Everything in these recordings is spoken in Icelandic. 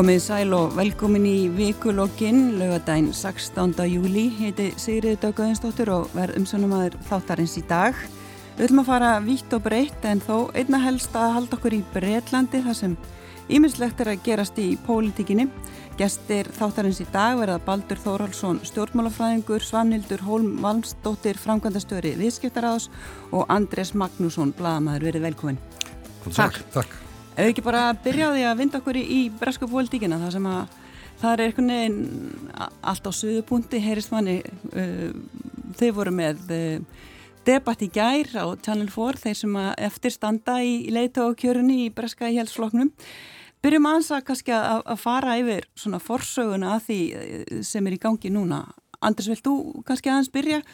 Komið sæl og velkomin í vikulokkin, lögadaginn 16. júli, heiti Sigriði Dögguðinsdóttir og verð umsönumæður þáttarins í dag. Við ætlum að fara vítt og breytt en þó einna helst að halda okkur í Breitlandi þar sem ímislegt er að gerast í pólitíkinni. Gestir þáttarins í dag verða Baldur Þórhalsson stjórnmálafræðingur, Svanhildur Hólm Valmsdóttir, framkvæmdastöri viðskiptaráðs og Andrés Magnússon, bladamæður, verið velkomin. Takk. Takk. Ef við ekki bara byrjaði að vinda okkur í, í bresku pólitíkina þar sem að það er einhvern veginn allt á suðupunkti, heyrist manni uh, þeir voru með uh, debatt í gær á Channel 4 þeir sem að eftir standa í, leita og kjörunni í breska í helsfloknum byrjum aðeins að kannski að, að fara yfir svona forsöguna að því uh, sem er í gangi núna. Andris, vilt þú kannski aðeins byrja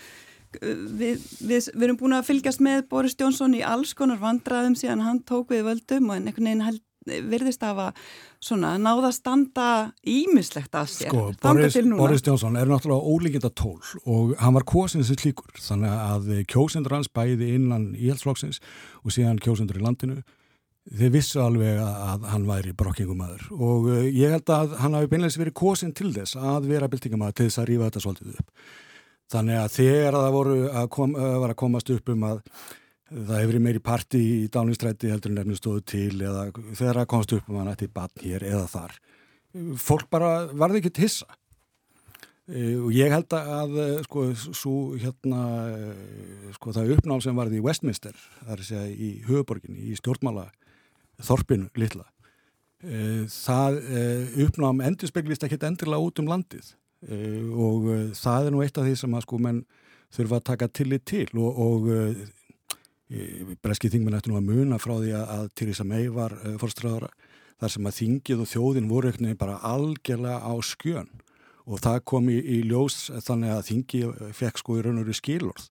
Við, við, við erum búin að fylgjast með Boris Jónsson í alls konar vandraðum síðan hann tók við völdum og einhvern veginn held, virðist af að svona, náða að standa ímislegt að sér. Sko, Boris, Boris Jónsson er náttúrulega ólíkinda tól og hann var kosins þessi klíkur þannig að kjósendur hans bæði innan íhaldsflokksins og síðan kjósendur í landinu þeir vissu alveg að hann væri brokkingumæður og ég held að hann hafi beinleins verið kosin til þess að vera byltingamæður til þess að rífa þetta svolítið upp. Þannig að þegar það voru að, kom, að komast upp um að það hefur meiri parti í dánistrætti heldur en nefnum stóðu til eða þegar það komast upp um að nætti bann hér eða þar. Fólk bara varði ekki til hissa. E, og ég held að sko, svo, hérna, sko, það uppnám sem varði í Westminster, það er að segja í höfuborginni, í stjórnmála þorpinu litla, e, það e, uppnám endur speglist ekki endurlega út um landið og uh, það er nú eitt af því sem að sko menn þurfa að taka tillit til og, og uh, breski þingmenn eftir nú að muna frá því að, Theresa May var fórstræðara þar sem að þingið og þjóðin voru bara algjörlega á skjön. Og það kom í, í ljós þannig að þingið fekk sko í raun og veru skilorð.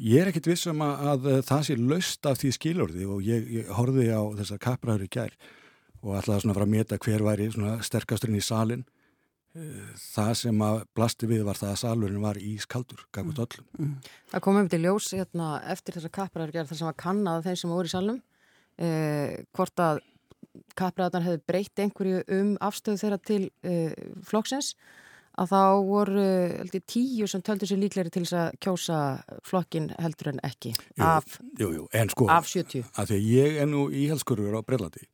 Ég er ekkert vissum að, að það sé laust af því skilorði og ég, ég horfið á þessar kapraður í gær og ætlaði svona að fara að meta hver væri sterkasturinn í salin það sem að blasti við var það að salurinn var ískaldur, gafut mm. öllum. Mm. Það kom um til ljós hérna, eftir þessar kappræðargerð þar sem var kannad þeim sem voru í salum eh, hvort að kappræðarnar hefði breytt einhverju um afstöðu þeirra til eh, flokksins að þá voru heldur, tíu sem töldu sér líkleri til þess að kjósa flokkin heldur en ekki jú, af, jú, jú, sko, af 70. Af því að ég er nú íhalskurður á Breilandi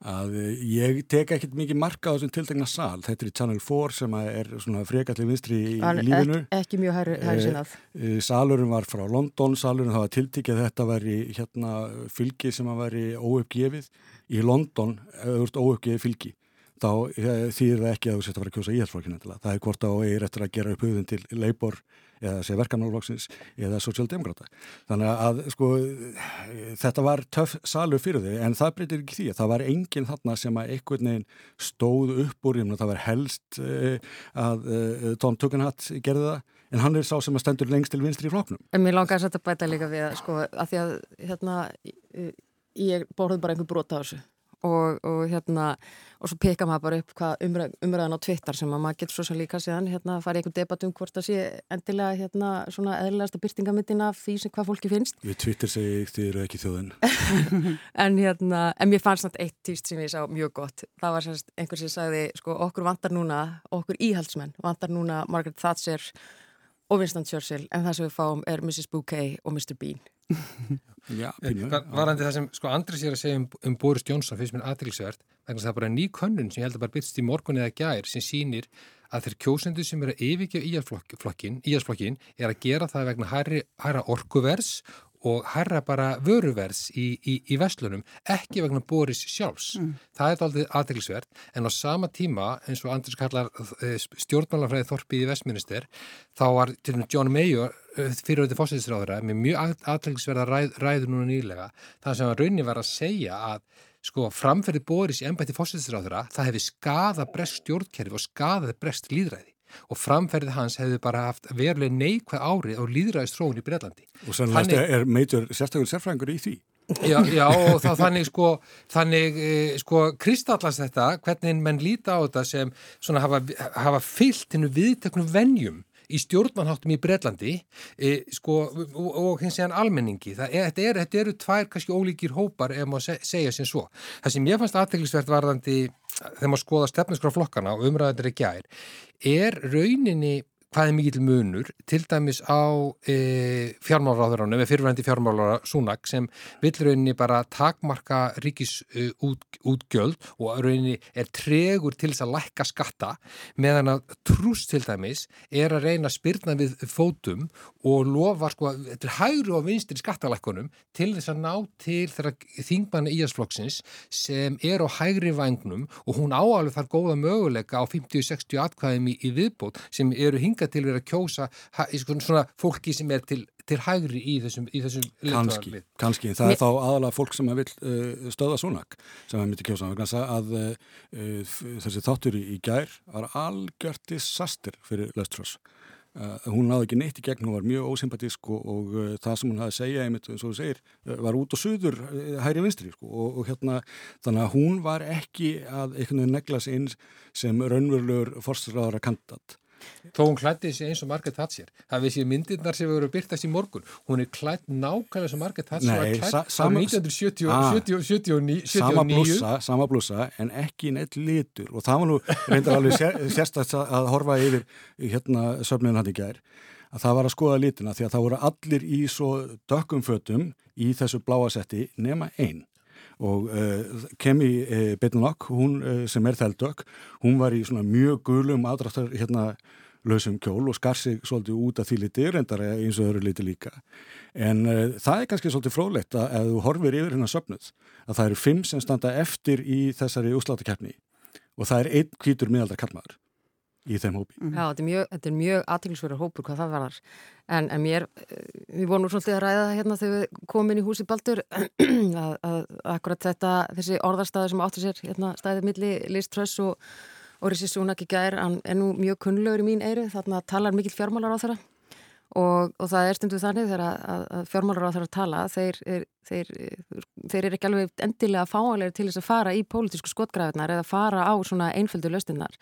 að eh, ég tek ekkert mikið marka á þessum tiltegna sal, þetta er Channel 4 sem er svona frekalli vinstri í, í lífinu. Ek, ekki mjög hæri, hæri sinnað. E, e, salurinn var frá London, salurinn það var tiltikið þetta var í hérna fylgi sem að veri óuppgefið í London, auðvist óuppgefið fylgi þá þýðir það ekki að þú setja að fara að kjósa íhalsflokkinu það er hvort að eigir eftir að gera upp hugðun til Labour eða sé verkamálflokksins eða Socialdemokrata. Þannig að sko þetta var töff salur fyrir þau en það breytir ekki því að það var enginn þarna sem að einhvern veginn stóð upp úr það var helst uh, að uh, Tom Tugendhat gerði það en hann er sá sem að stendur lengst til vinstri í floknum. En mér langar að setja bæta líka við sko að því að hérna ég borðið bara einhver brot á þessu og, og hérna og svo peka maður bara upp hvað umræð, umræðan á Twitter sem að maður getur svo sem líka síðan hérna farið einhver debatt um hvort það sé endilega hérna svona eðlilegasta byrtingamindin af því sem hvað fólki finnst. Við Twitter segi þið eru ekki þjóðin. en hérna, en mér fannst nátt eitt týst sem ég sá mjög gott. Það var semst einhver sem sagði sko okkur vantar núna, okkur íhaldsmenn vantar núna Margaret Thatcher og Winston Churchill en það sem við fáum er Mrs. Bouquet og Mr. Bean. Já, Varandi það sem sko Andris er að segja um, um Boris Jónsson finnst mér aðrilsvert þannig að það er bara ný könnun sem ég held að bara byrst í morgun eða gær sem sýnir að þeir kjósendur sem eru að yfirgefa íhalsflokkin er að gera það vegna hæra orkuvers og herra bara vöruvers í, í, í vestlunum, ekki vegna Boris sjálfs. Mm. Það er aldrei aðeinsvert en á sama tíma, eins og Andris kallar eh, stjórnmálafræði Þorpið í Vestminister, þá var til og með John Mayer eh, fyriröði fósætisráðara með mjög aðeinsverða ræð, ræður núna nýlega. Það sem að raunin var að segja að sko framferði Boris í ennbætti fósætisráðara, það hefði skada brest stjórnkerfi og skadaði brest líðræði og framferðið hans hefði bara haft veruleg neikvæð árið á líðræðist þróun í Breitlandi. Og sannlega er meitur sérstaklega sérfræðingur í því. Já, já og þá þannig sko, þannig e, sko kristallast þetta, hvernig menn líta á þetta sem svona hafa, hafa fyllt hennu viðteknum vennjum í stjórnmanháttum í Breitlandi e, sko, og, og hins vegan almenningi. Er, þetta, er, þetta eru tvær kannski ólíkir hópar ef maður se, segja sem svo. Það sem ég fannst aðteglisvert varðandi þegar maður skoða stefnusgraf flokkana og umræðandir ekki gær er rauninni hvað er mikill munur til dæmis á e, fjármálaráðurannu með fyrirvændi fjármálara Súnak sem vill rauninni bara takmarka ríkis e, og rauninni er tregur til þess að lækka skatta meðan að trús til dæmis er að reyna að spyrna við fótum og lofa sko að þetta er hægru og vinstri skattalækkunum til þess að ná til þeirra þingmanni íasflokksins sem er á hægri vagnum og hún áalveg þar góða möguleika á 50-60 atkvæðum í, í viðbót sem eru hingað hingað til verið að kjósa svona fólki sem er til, til hægri í þessum, í þessum kannski, kannski, það Mér... er þá aðalega fólk sem vil uh, stöða svonak sem að myndi kjósa. Vegna að uh, þessi þáttur í gær var algjört disaster fyrir Lestrós Uh, hún náði ekki neitt í gegn, hún var mjög ósympatísk og, og uh, það sem hún hafði að segja einmitt, eins og þú segir, uh, var út og suður hæri vinstri sko, og, og hérna þannig að hún var ekki að einhvern veginn negla sig inn sem raunverulegur forsturraðara kandidat Þó hún klætti þessi eins og Margaret Thatcher. Það við séum myndirnar sem hefur verið byrtast í morgun. Hún er klætt nákvæmlega sem Margaret Thatcher var klætt á 1979. Sama blúsa, sama blúsa, en ekki neitt litur. Og það var nú reyndar alveg sér, sérstaklega að horfa yfir hérna söfnin hann í gær. Að það var að skoða litina því að það voru allir í svo dökkum fötum í þessu bláasetti nema einn og uh, Kemi uh, Betnunok, hún uh, sem er þeldök, hún var í svona mjög gulum aðdraftar hérna lausum kjól og skar sig svolítið út af því liti reyndar eins og öðru liti líka. En uh, það er kannski svolítið frólægt að ef þú horfir yfir hérna söpnuð að það eru fimm sem standa eftir í þessari úsláttakeppni og það er einn kvítur miðaldar kallmaður í þeim hópi. Mhm. Já, þetta er mjög, mjög aðtilsverður hópur hvað það var en, en mér, við vorum svolítið að ræða hérna þegar við komum inn í húsi Baldur að, að akkurat þetta þessi orðarstaði sem áttur sér hérna, stæðið milli List Tröss og, og Rissi Súnak í gær, hann er nú mjög kunnlegur í mín eyru, þarna talar mikill fjármálar á þeirra og, og það er stundu þannig þegar að, að fjármálar á þeirra tala þeir er, þeir, þeir er ekki alveg endilega fáanlega til þess að fara í pólitísku skotgræðunar eða fara á svona einföldu löstinnar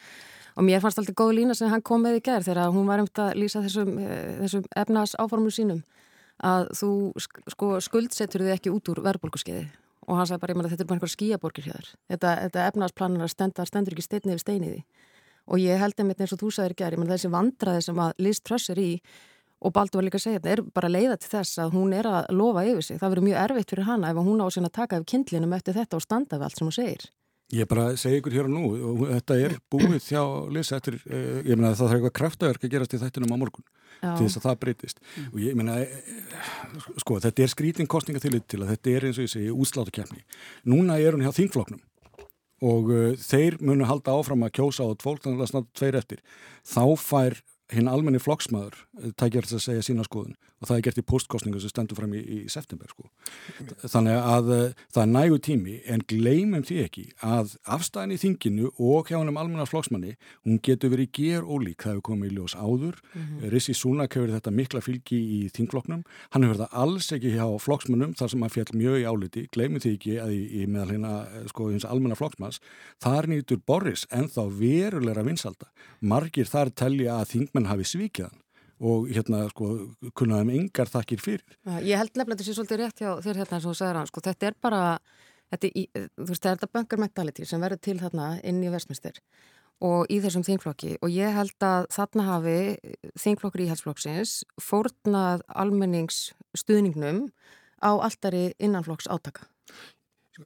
og mér fannst alltaf góð lína sem hann kom með í gerð þegar hún var um að lýsa þessum, eh, þessum efnas áformum sínum að þú sko, skuldsetur þið ekki út úr verðbólkuskeiði og hann sagði bara, ég meina þetta er bara einhver skíaborgir hér þetta, þetta efnasplanir að stenda stendur ekki steinni yfir steiniði og ég held einmitt eins og þú sagðir gerð, ég meina þessi vandraði sem að Liz Truss er í og Baldur var líka að segja, þetta er bara leiða til þess að hún er að lofa yfir sig, það verður mjög erfitt fyrir hana ef hún á sín að taka af kindlinum eftir þetta og standa við allt sem hún segir Ég bara segi ykkur hér og nú þetta er búið hjá Lisa eftir, uh, ég meina það þarf eitthvað kraftaverk að gerast í þættinum á morgun Já. til þess að það breytist mm. og ég meina eh, sko þetta er skrítingkostninga til til að þetta er eins og ég segi útslátukefni. Núna er hún hjá þingfloknum og uh, þeir munu halda áfram að kjósa á tvolk þannig að snart tveir eftir. Þá fær hinn almenni flokksmaður tækjar þess að segja sína skoðun. Og það er gert í postkostningu sem stendur fram í, í september sko. þannig að uh, það er nægu tími en gleymum því ekki að afstæðin í þinginu og hjá hennum almenna flokksmanni, hún getur verið ger ólík, það hefur komið í ljós áður. Mm -hmm. Rissi Súnak hefur þetta mikla fylgi í þingflokknum, hann hefur það alls ekki hjá flokksmannum þar sem hann fjall mjög í áliti, gleymum því ekki að í, í meðal hérna sko hins almenna flokksmanns þar þingmenn hafi svíkjaðan og hérna sko kunnaðum yngar þakkir fyrir. Ég held nefnilega þessi svolítið rétt hjá þér hérna eins og sagður hann sko þetta er bara, þetta, í, þú veist það er þetta bunker mentality sem verður til þarna inn í vestmyndstir og í þessum þingflokki og ég held að þarna hafi þingflokkur íhalsflokksins fórnað almenningsstuðningnum á alltari innanflokks átaka.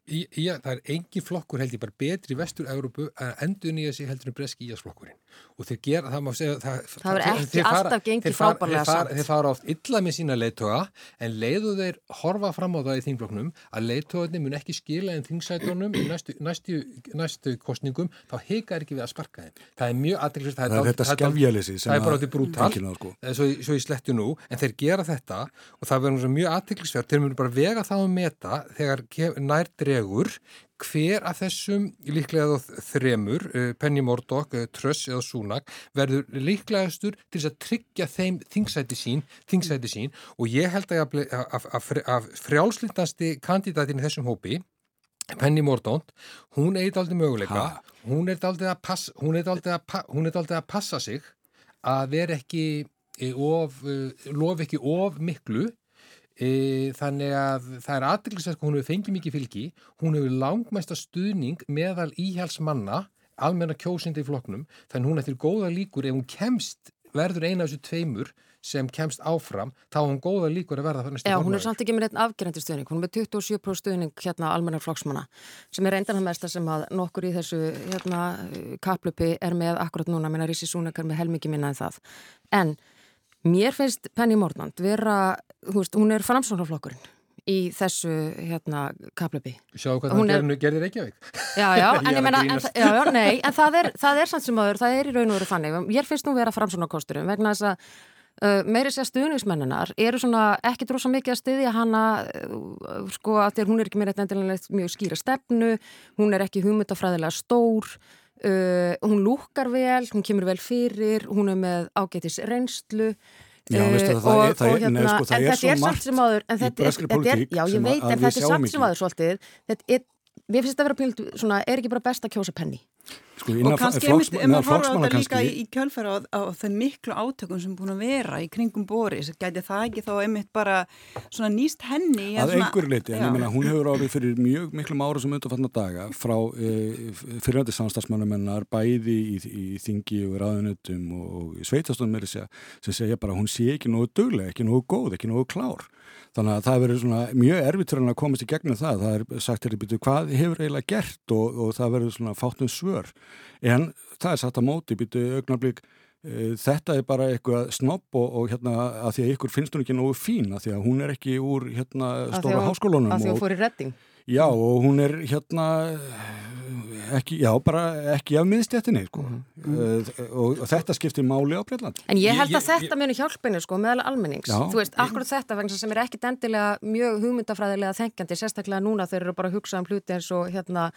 Í, í, það er engi flokkur held ég bara betri í vestur-Európu að endur nýja sig heldur en breski íhalsflokkurinn og þeir gera, það má segja það, það er ekki alltaf gengið frábærlega samt. þeir fara oft illa með sína leittóa en leiðu þeir horfa fram á það í þingflokknum að leittóðinni mun ekki skila en þingsætonum í næstu, næstu, næstu kostningum, þá heikar ekki við að sparka þeim. Það er mjög aðriksvist það, það er þetta skefjælisi það er bara átti brútal sko. svo, svo í slettu nú, en þeir gera þetta og það verður mjög aðriksvist þeir munu bara vega þá að meta þegar nær dregur hver af þessum líklega þremur, uh, Penny Murdoch, uh, Truss eða Sunak verður líklegastur til að tryggja þeim þingsæti sín, þingsæti sín og ég held að, að, að, að frjálslindasti kandidatin í þessum hópi Penny Mordaunt, hún er eitthvað möguleika, ha? hún er eitthvað að, pass, að, pa, að passa sig að vera ekki e, of, lofi ekki of miklu þannig að það er aðdeglisvægt að hún hefur fengið mikið fylgi. Hún hefur langmæsta stuðning meðal íhjálpsmanna almenna kjósindi í floknum þannig hún eftir góða líkur. Ef hún kemst verður eina af þessu tveimur sem kemst áfram, þá er hún góða líkur að verða Já, hún er samt ekki með einn afgerandi stuðning. Hún er með 27% stuðning hérna almennar flokksmanna sem er eindan að mesta sem að nokkur í þessu hérna kaplupi er með akkurat núna, minna Rísi Súnekar með helmingi minna en það. En mér finnst Penny Mordland vera, veist, hún er framsvonarflokkurinn í þessu hérna kaplupi Sjáu hvað það er... gerðir Reykjavík. Já, já, en ég menna en, það er, það er samt sem aður, það er í raun og veru fannig ég finnst nú vera framsvonarkosturum vegna þess að Uh, meiri sér stuðnismenninar eru svona ekki dróðs að mikið að stuðja hana uh, sko að þér hún er ekki meira eitthvað mjög skýra stefnu hún er ekki hugmyndafræðilega stór uh, hún lúkar vel, hún kemur vel fyrir hún er með ágætis reynslu. Já, veistu, það, og, það, og, hérna, neð, sko, það er svo margt áður, í breskri politík já, ég veit, en þetta er samt sem aður svolítið. Þetta er, mér finnst þetta að vera pílt svona, er ekki bara best að kjósa penni Sko, og kannski ef maður horfa líka í, í kjölfæra á, á þeim miklu átökum sem búin að vera í kringum Boris gæti það ekki þá einmitt bara svona nýst henni að einhver leiti, en ég meina hún hefur árið fyrir mjög miklum ára sem undanfallna daga frá e, fyrirhandi samstagsmannumennar bæði í, í þingi og ráðunutum og sveitastunum þess að sem segja bara hún sé ekki nógu dögleg, ekki nógu góð, ekki nógu klár Þannig að það verður svona mjög erfitt fyrir hann að komast í gegnum það. Það er sagt er býtu hvað hefur eiginlega gert og, og það verður svona fáttum svör. En það er satt að móti býtu augnablík e, þetta er bara eitthvað snopp og, og hérna að því að ykkur finnst hún ekki nógu fín að því að hún er ekki úr hérna stóra háskólunum. Að því að hún fór í redding. Já og hún er hérna ekki, já, bara ekki af miðstjættinni sko. mm -hmm. og, og þetta skiptir máli á Breitland. En ég held að ég, þetta muni hjálpinu sko meðal almennings, já, þú veist, akkurat ég, þetta vegna sem er ekki dendilega mjög hugmyndafræðilega þengjandi, sérstaklega núna þeir eru bara að hugsa um hluti eins og hérna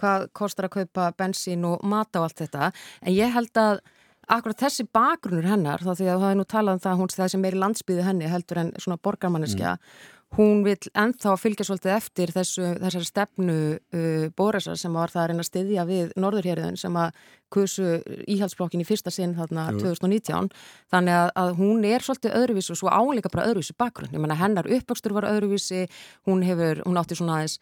hvað kostar að kaupa bensín og mata og allt þetta, en ég held að akkurat þessi bakgrunur hennar, þá því að það er nú talað um það, hún það sem meiri landsbyði henni heldur en svona borgarmanneskja mm hún vil ennþá fylgja svolítið eftir þessu, þessari stefnu uh, Bóresar sem var það að reyna að styðja við Norðurhjörðun sem að kusu íhaldsblokkin í fyrsta sinn þarna Jú. 2019 þannig að, að hún er svolítið öðruvísi og svo áleika bara öðruvísi bakgrunn. Ég menna hennar uppvöxtur var öðruvísi. Hún hefur, hún átti svona aðeins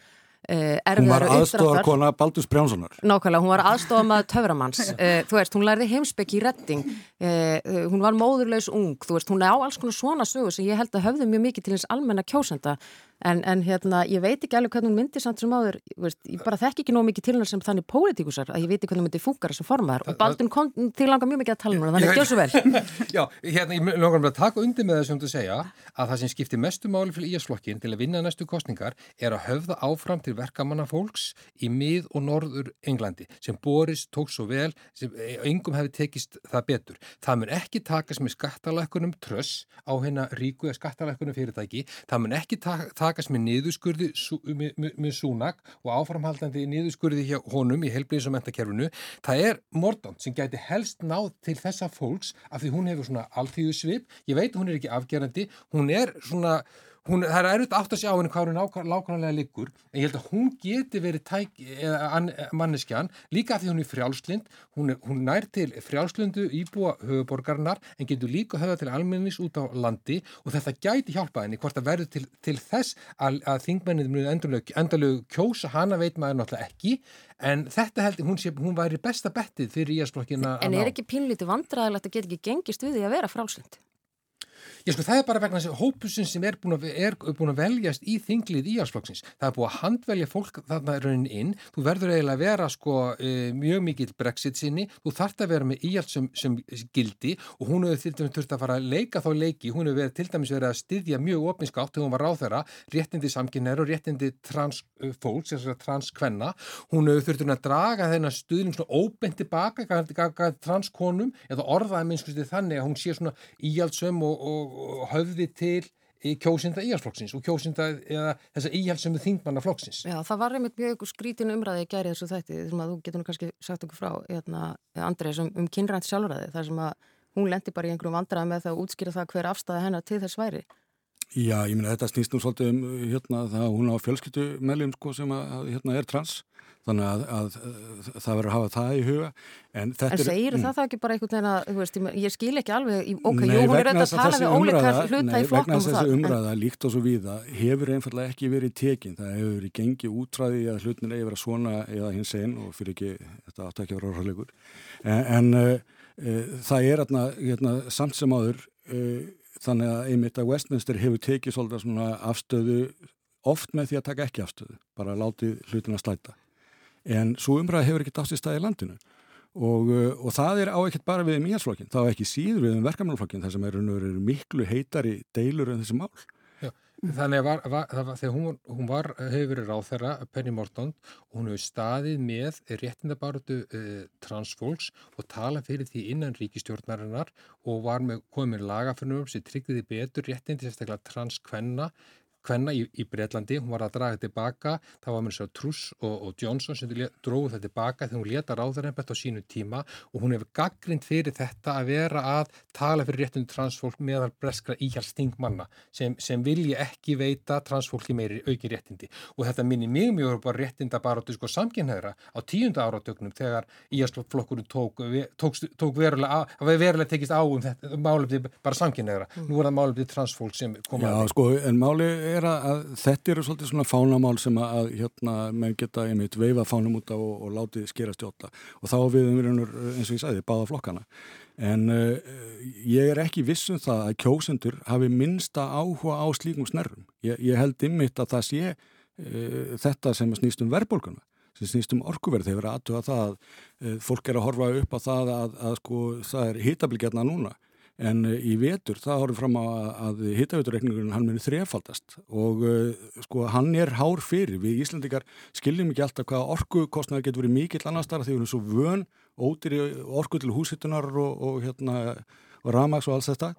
Uh, hún var aðstofarkona Baldur Sprjánssonar Nákvæmlega, hún var aðstofamað töframanns. Uh, þú veist, hún lærði heimsbygg í redding. Uh, hún var móðurlaus ung. Þú veist, hún er á alls konar svona sögur sem ég held að höfðu mjög mikið til eins almenna kjósenda En, en hérna, ég veit ekki alveg hvernig hún myndi samt sem áður, veist, ég bara þekk ekki nóg mikið til hennar sem þannig pólitíkusar að ég veit ekki hvernig hún myndi fúkara sem formaðar og Baldun kom til langa mjög mikið að tala núna, þannig að gjóð svo vel. Já, hérna, ég langar bara að taka undir með þessum þú segja að það sem skiptir mestu máli fyrir íasflokkin til að vinna næstu kostningar er að höfða áfram til verkamanna fólks í mið og norður Englandi sem Boris tók svo vel, sem engum hefði tekist það betur. Það mun ekki takast með skattalækunum tröss á hérna ríku eða skattalækunum fyrirtæki, það mun ekki taka takast með niðurskurði með, með, með súnak og áframhaldandi niðurskurði hjá honum í helbriðis og mentakerfinu. Það er Mordant sem gæti helst náð til þessa fólks af því hún hefur svona alltíðu svip. Ég veit hún er ekki afgerandi, hún er svona Hún, það er erfitt átt að sjá henni hvað hún lákvæmlega liggur en ég held að hún geti verið tæk, eða, manneskjan líka því hún er frjálslind hún, er, hún nær til frjálslindu íbúa höfuborgarnar en getur líka höfða til almennings út á landi og þetta gæti hjálpa henni hvort að verður til, til þess að, að þingmennið mjög endalög kjósa hana veit maður náttúrulega ekki en þetta held ég, hún, sé, hún væri besta bettið fyrir íasflokkina En er ekki pínlítið vandraðilegt að geta ekki gengist við því að vera frjálslind? Ég sko það er bara vegna þessi hópusin sem er búin að, er búin að veljast í þinglið í álsflokksins. Það er búin að handvelja fólk þarna raunin inn. Þú verður eiginlega að vera sko e, mjög mikill brexit sinni. Þú þart að vera með íhjalt sem, sem gildi og hún hefur til dæmis þurft að fara að leika þá leiki. Hún hefur til dæmis verið að styðja mjög opinskátt þegar hún var ráð þeirra réttindi samkynner og réttindi transfólks, þess að transkvenna. Hún hefur þurft að draga þennan stuðning svona óbent tilbaka transkonum eða orðaði minnst og höfði til í kjósinda íhalsflokksins og kjósinda eða þessa íhalsömu þingmanna flokksins. Já, það var einmitt mjög skrítin umræði að gera þessu þætti þessum að þú getur nú kannski sagt okkur frá hérna, Andrið um, um kynrænt sjálfræði þar sem að hún lendi bara í einhverjum vandraði með það að útskýra það hver afstæði hennar til þess væri. Já, ég minna þetta snýst nú svolítið um hérna það að hún á fjölskyttu meðlum sko sem að hérna er trans þannig að, að, að það verður að hafa það í huga. En, en segir mm. það það ekki bara einhvern veginn að veist, ég skil ekki alveg, ok, nei, jú, hún er auðvitað að tala við ólíkar hluta nei, í flokknum Vegna þess að þessi umræða líkt og svo víða hefur einfallega ekki verið tekin. Það hefur verið gengið útræði að hlutin eigi verið svona eða hins einn og fyrir ekki, þetta átt ekki að vera orðarlegur en, en uh, uh, það er atna, hérna, samt sem áður uh, þannig að einmitt að Westminster hefur tekið svolítið svona afstöðu oft með því að taka ekki afstöðu bara látið hlutin að slæta en svo umræða hefur ekki dátt í staði landinu. Og, uh, og það er á ekkert bara við mýjarsflokkin, þá er ekki síður við um verkamannflokkin þar sem eru, eru miklu heitari deilur en þessi mál. Já, Þannig að þegar hún, hún var, hefur verið ráð þeirra Penny Morton hún hefur staðið með réttindabartu uh, transfólks og tala fyrir því innan ríkistjórnarinnar og var með komið lagaförnum sem tryggði betur réttindi sérstaklega transkvenna hvenna í, í Breitlandi, hún var að draga tilbaka, það var þess að Truss og, og Johnson sem dróðu það tilbaka þegar hún leta ráðarhembert á sínu tíma og hún hefur gaggrind fyrir þetta að vera að tala fyrir réttunum transfólk meðal breskra íhjálpstingmanna sem, sem vilja ekki veita transfólki meiri auki réttindi. Og þetta minni mjög mjög bara réttinda bara á sko, samkynhæðra á tíunda áratögnum þegar íhjálpsflokkurinn tók, tók, tók verulega, verulega tekist á um þetta málefni bara samkynhæðra, mm. nú er það málefni transfólk sem koma Já, sko, en máli er að þetta eru svolítið svona fánamál sem að hérna menn geta einmitt veifa fánum út af og, og látið skera stjóta og þá við um eins og ég sagði báða flokkana. En uh, ég er ekki vissum það að kjósendur hafi minsta áhuga á slíkum snerrum. Ég, ég held ymmit að það sé uh, þetta sem snýst um verðbólkuna sem snýst um orkuverð. Þegar við aðtuga það að uh, fólk er að horfa upp á það að, að sko það er hitabilgjarna núna en eh, í vetur það horfum fram á að hittavíturreikningurinn hann munir þrefaldast. Og uh, sko hann er hár fyrir. Við Íslandikar skiljum ekki alltaf hvaða orkukostnaði getur verið mikill annar starf því við erum svo vön ótir í orku til húsittunar og, og hérna og ramags og alls þetta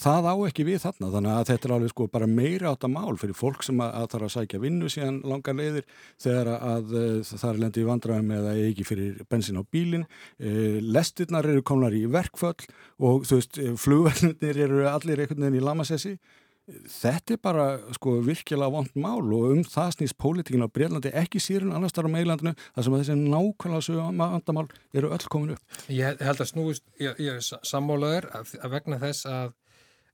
það á ekki við þarna þannig að þetta er alveg sko bara meira átt að mál fyrir fólk sem að, að þarf að sækja vinnu síðan langar leiðir þegar að, að eh, það er lendið í vandraðum eða ekki fyrir bensin á bílin e, lestirnar eru komnar í verkföll og þú veist eh, flugverðnir eru allir einhvern veginn í lamasessi. Þetta er bara sko virkilega vond mál og um það snýst pólitíkin á Breitlandi ekki síðan annars þar á meilandinu þar sem þessi nákvæmlega sögum vandamál eru öll komin upp. Ég held að snúist, ég, ég sammálaður að, að vegna þess að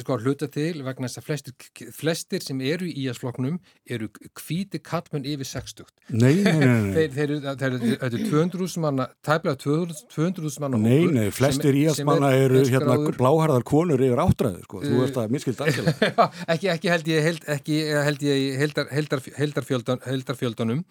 sko hluta til vegna þess að flestir, flestir sem eru í íasfloknum eru kvíti kallmenn yfir 60 Nei, nei, nei, þeir, þeir, þeir, þeir eru 200.000 manna tæplega 200.000 manna Nei, nei, flestir íasmanna eru hérna bláharðar konur yfir áttræðu sko, þú veist að minnskild aðgjala ekki, ekki held ég held, ekki held ég heldar, heldar, heldarfjöldan, heldarfjöldanum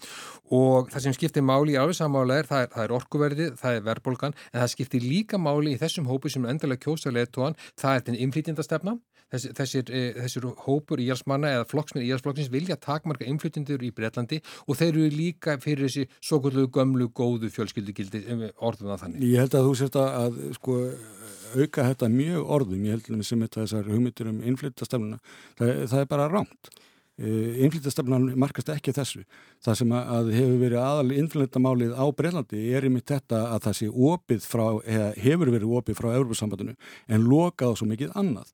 og það sem skiptir máli í alveg samála er það er, er orkuverðið, það er verðbólgan en það skiptir líka máli í þessum hópu sem endalega kjósa leðtóan, það er den innflytjandastefna Þessir, þessir, eh, þessir hópur íhalsmanna eða flokksminn íhalsflokksins vilja takmarka innflytjendur í Breitlandi og þeir eru líka fyrir þessi svo kvöldu gömlu góðu fjölskyldugildi orðum það þannig. Ég held að þú sést að sko, auka þetta mjög orðum, ég held að sem þetta þessar hugmyndir um innflytjastefnuna, það, það er bara rámt. Eh, innflytjastefnan markast ekki þessu. Það sem að hefur verið aðal innflytjamálið á Breitlandi er yfir þetta að það sé opið frá, hefur verið opið frá Európa-sambandinu en lokað á svo mikið annað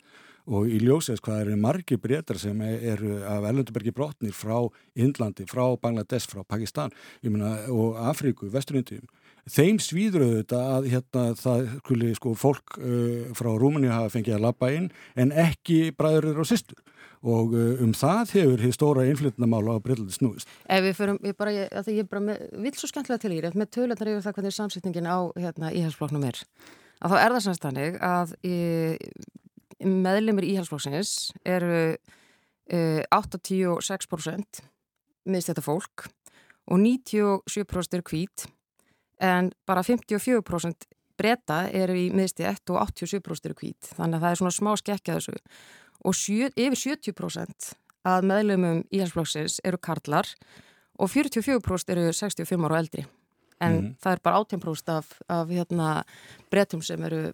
og í ljósins hvað eru margir breytar sem eru af Erlendubergi brotnir frá Índlandi, frá Bangladesh, frá Pakistan myna, og Afríku, Vesturindíum þeim svíður auðvitað að hérna, það skuli sko fólk uh, frá Rúmuni hafa fengið að lappa inn en ekki bræður og sýstur og uh, um það hefur hér stóra innflytnamála á Breitlandi snúist. Ef við förum, ég bara, ég, ég bara með, vil svo skemmtilega til í rétt með tölunar yfir það hvernig samsetningin á hérna, íhalsfloknum er. Að þá er það samstannig að meðlemið íhalsflokksins eru uh, 86% miðst þetta fólk og 97% eru hvít en bara 54% breyta eru í miðsti 1 og 87% eru hvít. Þannig að það er svona smá skekkja þessu. Og sjö, yfir 70% að meðlumum íhalsflokksins eru karlar og 44% eru 65 ára og eldri. En mm. það er bara 18% af, af hérna, breytum sem eru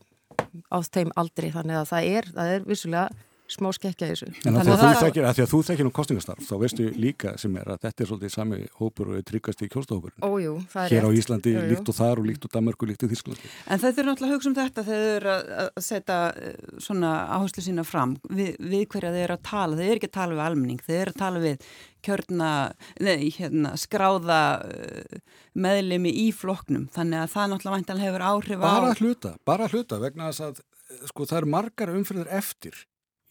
á þeim aldri þannig að það er, það er vissulega smá skekkja þessu. En að að, að, þekkir, að því að þú þekkir um kostingastarf þá veistu líka sem er að þetta er svolítið sami hópur og tryggast í kjólstofhópurinn. Ójú, það er Hér rétt. á Íslandi jú, jú. líkt og þar og líkt og Danmarku líkt og Þísklandi. En þetta er náttúrulega að hugsa um þetta þegar þau eru að setja eh, svona áherslu sína fram við, við hverja þau eru að tala. Þau eru ekki að tala við almenning, þau eru að tala við kjörna, nei, hérna, skráða uh, meðlemi í floknum. Þannig að það náttúrulega væntalega hefur áhrif á... Bara hluta, bara hluta vegna þess að sko það eru margar umfyrir eftir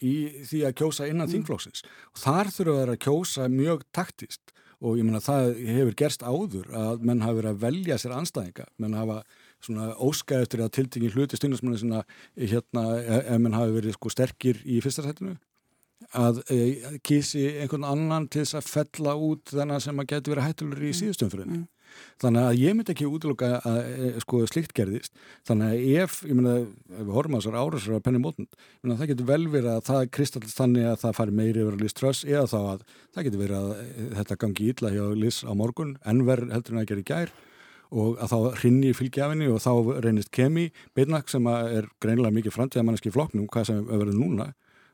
í því að kjósa innan mm. þingflóksins og þar þurfa þeir að kjósa mjög taktist og ég menna það hefur gerst áður að menn hafa verið að velja sér anstæðinga, menn hafa svona óskæð eftir að tiltingi hluti stundismanni svona hérna ef menn hafi verið sko sterkir í fyrsta setinu að e, kísi einhvern annan til þess að fella út þennan sem að getur verið hættulegur í síðustumfyrinni. Mm. Þannig að ég myndi ekki útloka að e, sko slikt gerðist. Þannig að ef, ég myndi að ef við horfum á þessar árasur af penni mótund, það getur vel verið að það kristallist þannig að það fari meiri yfir að Liz Truss eða þá að það getur verið að e, þetta gangi ítla hjá Liz á morgun, ennver heldur en að gera í gær og að þá hrinni fylgjafinni og þá reynist kemi Beinak sem er greinilega mikið framtíðamanniski floknum, hvað sem verður núna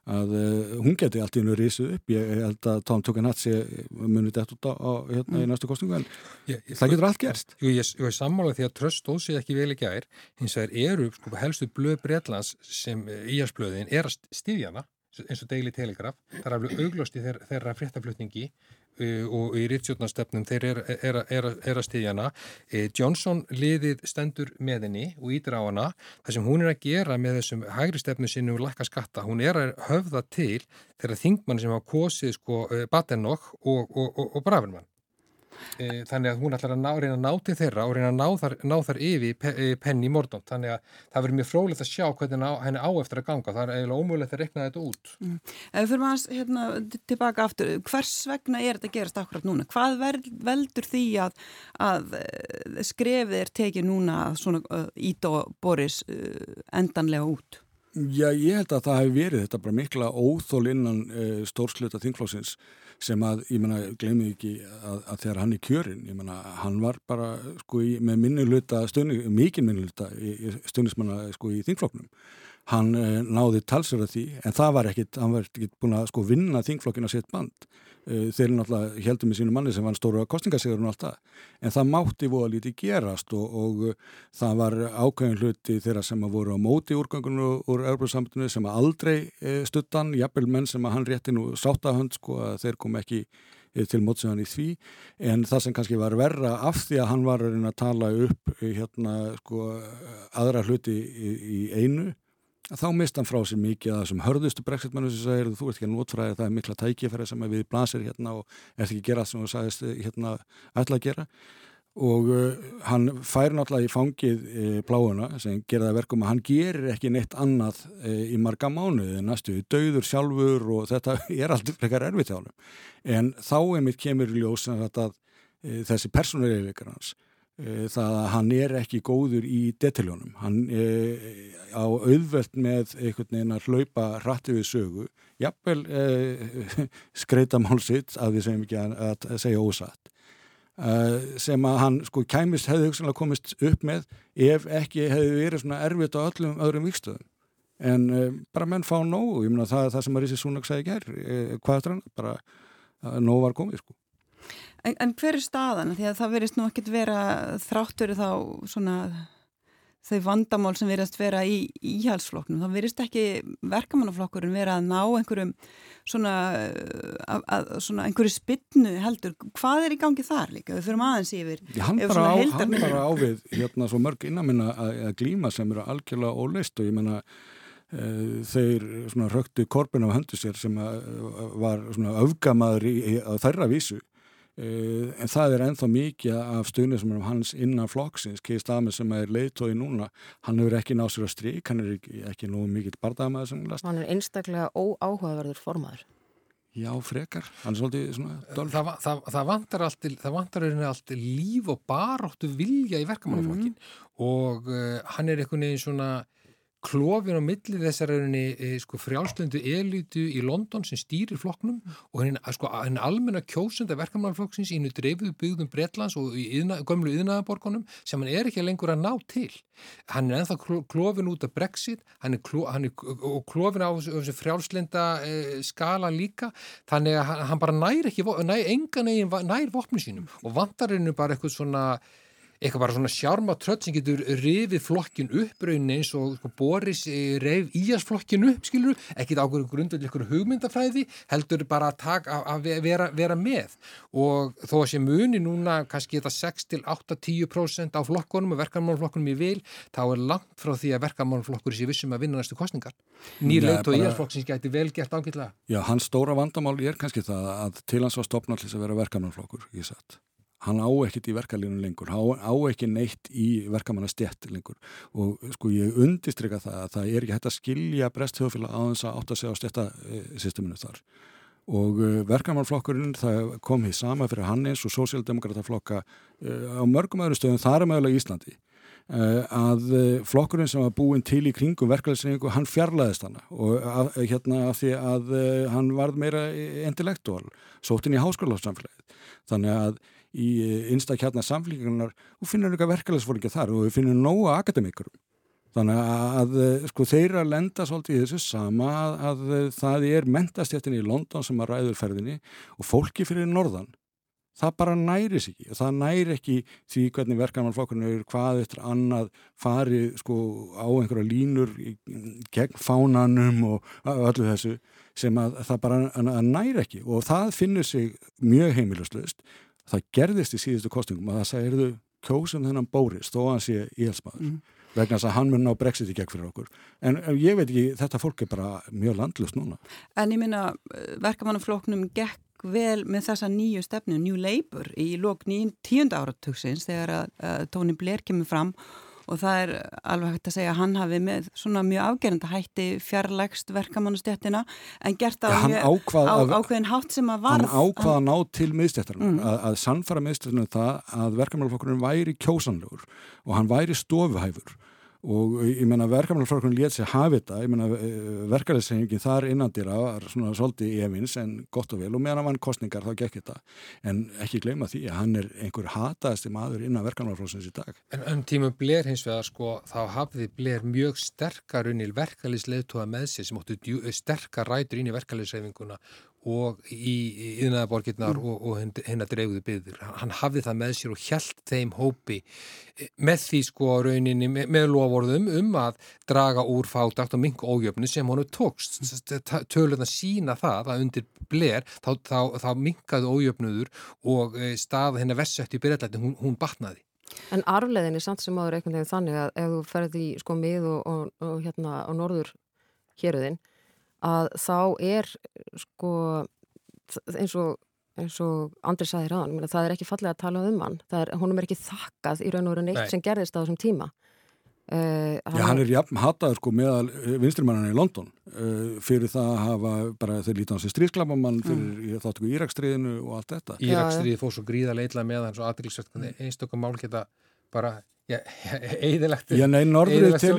að uh, hún geti allt í hennu risið upp. Ég held að Tom Tugendhatsi munið dætt út á, hérna mm. í næstu kostingu en ég, ég, það getur allt gerst. Jú, ég, ég sammálað því að tröst stóð sér ekki vel ekki aðeir, hins vegar eru sko, helstu blöð Breitlands sem íharsblöðin er að stýðjana eins og Daily Telegraph, það er alveg auglost í þeirra, þeirra fréttaflutningi uh, og í rittjóðnastefnum þeir eru er, er, er að stiðjana uh, Johnson liðið stendur með henni og ítir á hana. Það sem hún er að gera með þessum hægri stefnu sinni og lakka skatta, hún er að höfða til þeirra þingmann sem hafa kosið sko uh, Badenok og, og, og, og Bravermann e, þannig að hún ætlar að ná, reyna að ná til þeirra og reyna að ná þar, ná þar yfir pe, e, penni í mordón, þannig að það verður mjög frólitt að sjá hvernig henni á eftir að ganga það er eiginlega ómögulegt að rekna þetta út mm. Ef við fyrir maður hérna, tilbaka aftur, hvers vegna er þetta gerast akkurat núna? Hvað veldur því að, að eh, skrefið er tekið núna að svona uh, ít og boris uh, endanlega út? Já, ég held að það hefur verið þetta bara mikla óþól innan uh, stórsluta þingflósins sem að, ég menna, glemir ekki að, að þegar hann er kjörinn, ég menna, hann var bara, sko, í, með minniluta mikið minniluta stundismanna, sko, í þingfloknum hann eh, náði talsur af því, en það var ekkit hann var ekkit búin að, sko, vinna þingflokkina sitt band þeir náttúrulega heldum með sínu manni sem var stóru að kostingasegur og allt það, en það mátti voða lítið gerast og, og eh, það var ákveðin hluti þeirra sem að voru á móti úrgangunum úr Európa-samtunu sem að aldrei eh, stuttan, jafnvel menn sem að hann rétti nú sáttahönd sko að þeir kom ekki til mótsiðan í því, en það sem kannski var verra af því að hann var að tala upp hérna sko aðra hluti í, í einu þá mist hann frá sér mikið að þessum hörðustu brexitmennu sem segir þú ert ekki að notfræði það er mikla tækifæri sem við blasir hérna og ert ekki að gera það sem þú sagðist hérna ætla að gera. Og uh, hann fær náttúrulega í fangið uh, pláuna sem gera það verkum að hann gerir ekki neitt annað uh, í marga mánuði næstu döður sjálfur og þetta er alltaf frekar erfitt hjá hann en þá einmitt kemur í ljós að þessi persónulegileikar hans Eh, það að hann er ekki góður í detaljónum, hann eh, á auðvelt með einhvern veginn að hlaupa rætti við sögu jafnvel eh, skreita málsitt að við segjum ekki að, að segja ósatt. Eh, sem að hann sko kæmist hefði hugsanlega komist upp með ef ekki hefði verið svona erfitt á öllum öðrum vikstöðum en eh, bara menn fá nóg, ég meina það er það sem að Rísi Súnak segi ger, eh, hvað er það bara nóg var komið sko En, en hver er staðan? Því að það verist nú ekkit vera þráttur þá svona þau vandamál sem verist vera í íhalsflokknum. Það verist ekki verkamannaflokkurinn vera að ná einhverjum svona, að, að, svona einhverju spinnu heldur. Hvað er í gangi þar líka? Við fyrir aðeins yfir. Hann bara, á, hann bara ávið hérna svo mörg innanminna að, að glíma sem eru algjörlega óleist og ég menna Uh, þeir röktu korfin á höndu sér sem var öfgamaður í, í, á þærra vísu en það er enþá mikið af stuðnismum hans innan flokksins, Keir Starmer sem er leiðtói núna, hann hefur ekki náð sér að strík, hann er ekki, ekki nú mikið bardagamaður sem last. Hann er einstaklega óáhugaverður formaður. Já, frekar, hann er svolítið svona dölf. Það, það, það vantar alltaf, það vantar alltaf líf og baróttu vilja í verkamannaflokkin mm -hmm. og uh, hann er einhvern veginn svona klófin á milli þessar e, sko, frjálslöndu elitu í London sem stýrir flokknum og henni sko, almenna kjósunda verkamannflokksins í nú dreifuðu byggðum Bretlands og í yðna, gömlu yðnaðaborgunum sem hann er ekki lengur að ná til. Hann er ennþá klófin út af Brexit hann er, kló, hann er og klófin á þessu frjálslenda e, skala líka þannig að hann bara nær ekki, nær engan eginn nær vopni sínum og vantar hennu bara eitthvað svona eitthvað bara svona sjárma trött sem getur rifið flokkin upp raunin eins og sko, Boris eh, reyf ías flokkin upp skilur, ekkit ákveður grundvöldi ykkur hugmyndafræði, heldur bara að, taka, að vera, vera með og þó að sé muni núna kannski þetta 6-8-10% á flokkonum og verkamálflokkunum í vil, þá er langt frá því að verkamálflokkur sé vissum að vinna næstu kostningar. Nýr leit og ías flokksins gæti vel gert ágætlega. Já, hans stóra vandamál er kannski það að til hans var stopnallis að vera verkamálflokkur, ég satt hann á ekkert í verkalínu lengur, hann á ekki neitt í verkamannastjett lengur. Og sko ég undistrykka það að það er ekki hægt að skilja bresthjóðfélag á þess að átt að segja á stjættasysteminu þar. Og uh, verkamannflokkurinn það kom hér sama fyrir hann eins og sósíaldemokrataflokka uh, á mörgum öðru stöðum þar er mögulega Íslandi. Uh, að flokkurinn sem var búin til í kringum verkefælisreiningu, hann fjarlæðist hana. Og að, hérna af því að hann varð meira intellektuál sótt inn í háskólasamfélagið. Þannig að í einstakjarnar samfélíkunar og finnur eitthvað verkefælisfólki þar og við finnum nóga akademikurum. Þannig að sko þeirra lenda svolítið í þessu sama að, að það er mentastjættin í London sem að ræður ferðinni og fólki fyrir norðan. Það bara næris ekki. Það næri ekki því hvernig verkanmannflokkurinn er hvað eftir annað farið sko á einhverja línur gegn fánanum og öllu þessu sem að það bara að næri ekki og það finnur sig mjög heimilustluðist það gerðist í síðustu kostningum að það segirðu kjósum þennan Bóris þó að hann sé íhalsmaður mm. vegna þess að hann mun ná brexit í gegn fyrir okkur en ég veit ekki, þetta fólk er bara mjög landlust núna. En ég minna verkamannafloknum gekk vel með þessa nýju stefnu, New Labour í lók nýjum tíunda áratugsins þegar að, að Tóni Blair kemur fram og það er alveg hægt að segja að hann hafi með svona mjög afgerenda hætti fjarlægst verkamannustjættina en gert á, ja, mjög, á ákveðin hátt sem að varð Hann ákvaða að ná til miðstjættarinn mm. að, að sannfara miðstjættarinn það að verkamannflokkurinn væri kjósanlegur og hann væri stofuhæfur og ég menna verkefnarflokkurinn létt sér hafi þetta, ég menna eh, verkefniðsengin þar innandira var svona svolítið í evins en gott og vel. Og meðan hann kostningar þá gekk þetta. En ekki gleyma því að hann er einhver hataðasti maður innan verkefnarflokksins í dag. En um tímum Blair hins vegar sko þá hafði Blair mjög sterkar unni verkefniðsleituða með sér sem óttu sterkar rætur inn í verkefniðsreifinguna og í yðnaðaborgirnar mm. og, og hennar dreifðu byggður. Hann hafði það með sér og hjælt þeim hópi e, með því sko rauninni með, með lovorðum um að draga úr fátakt og mink ójöfnu sem honu tókst. Tölurna sína það að undir bler þá, þá, þá minkaðu ójöfnuður og e, stað hennar versett í byrjallæti, hún, hún batnaði. En arfleðinni samt sem áður einhvern veginn þannig að ef þú ferði sko mið og, og, og hérna á norður héruðinn að þá er sko eins og, eins og Andri saði ráðan, það er ekki fallið að tala um hann, er, honum er ekki þakkað í raun og raun eitt Nei. sem gerðist á þessum tíma. Uh, hann, Já, hann er jafn hataður sko meðal eh, vinstrimannan í London. Uh, fyrir það að hafa bara þeir lítið á sig stríðsklapamann fyrir mm. þáttu í Írakstriðinu og allt þetta. Írakstriði fór svo gríða leitla með hann svo aðrilsvægt, einstaklega mál geta bara nei, norðrið tel,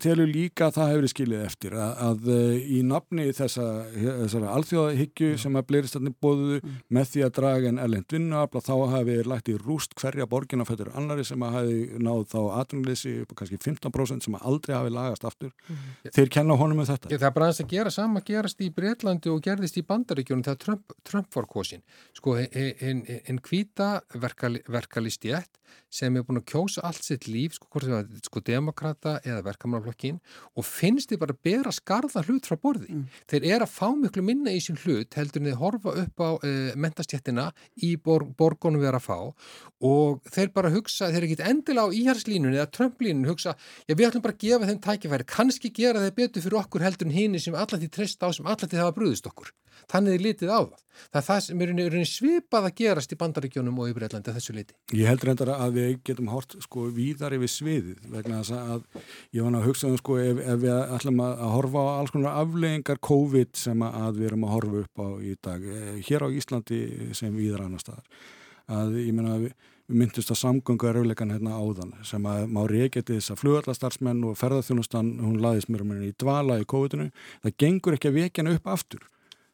telur líka að það hefur skilið eftir að, að eh, í nafni þessa, þessara alþjóðahyggju sem að bleiristætni bóðuðu mm. með því að draga en erlend vinnuafla þá hafi lægt í rúst hverja borgin á fættur annari sem að hafi náð þá atvinnleysi upp á kannski 15% sem að aldrei hafi lagast aftur. Mm. þeir kenna honum með þetta. Það bara að gera sama gerast í Breitlandi og gerðist í Bandaríkjónum þegar Trump, Trump var kosin sko, en hvita verkalistjætt sem er búin að kjósa allt sitt líf, sko, hvort það er sko demokrata eða verkamannaflokkin og finnst þið bara að bera skarða hlut frá borði. Mm. Þeir eru að fá miklu minna í sín hlut heldur en þeir horfa upp á e, mentastjættina í bor, borgunum við erum að fá og þeir bara hugsa, þeir eru ekkit endilega á íhjárslínunni eða trömplínunni hugsa, já við ætlum bara að gefa þeim tækifæri, kannski gera þeir betur fyrir okkur heldur en hini sem allar því treyst á sem allar því hafa brúðist okkur. Þannig er litið á það. Það er það sem er svipað að gerast í bandaríkjónum og í Breitlandi að þessu liti. Ég held reyndar að við getum hort sko víðar yfir sviðið vegna þess að ég var að hugsa um sko ef, ef við ætlum að horfa á alls konar afleggingar COVID sem að við erum að horfa upp á í dag, eh, hér á Íslandi sem víðar annar staðar að ég menna að við, myndist á samgöngarauðleikan hérna áðan sem að má reykjati þess að flugallastarsmenn og ferðarþjónustan, hún laðist mér um henni í dvala í kóðutinu, það gengur ekki að vekjana upp aftur.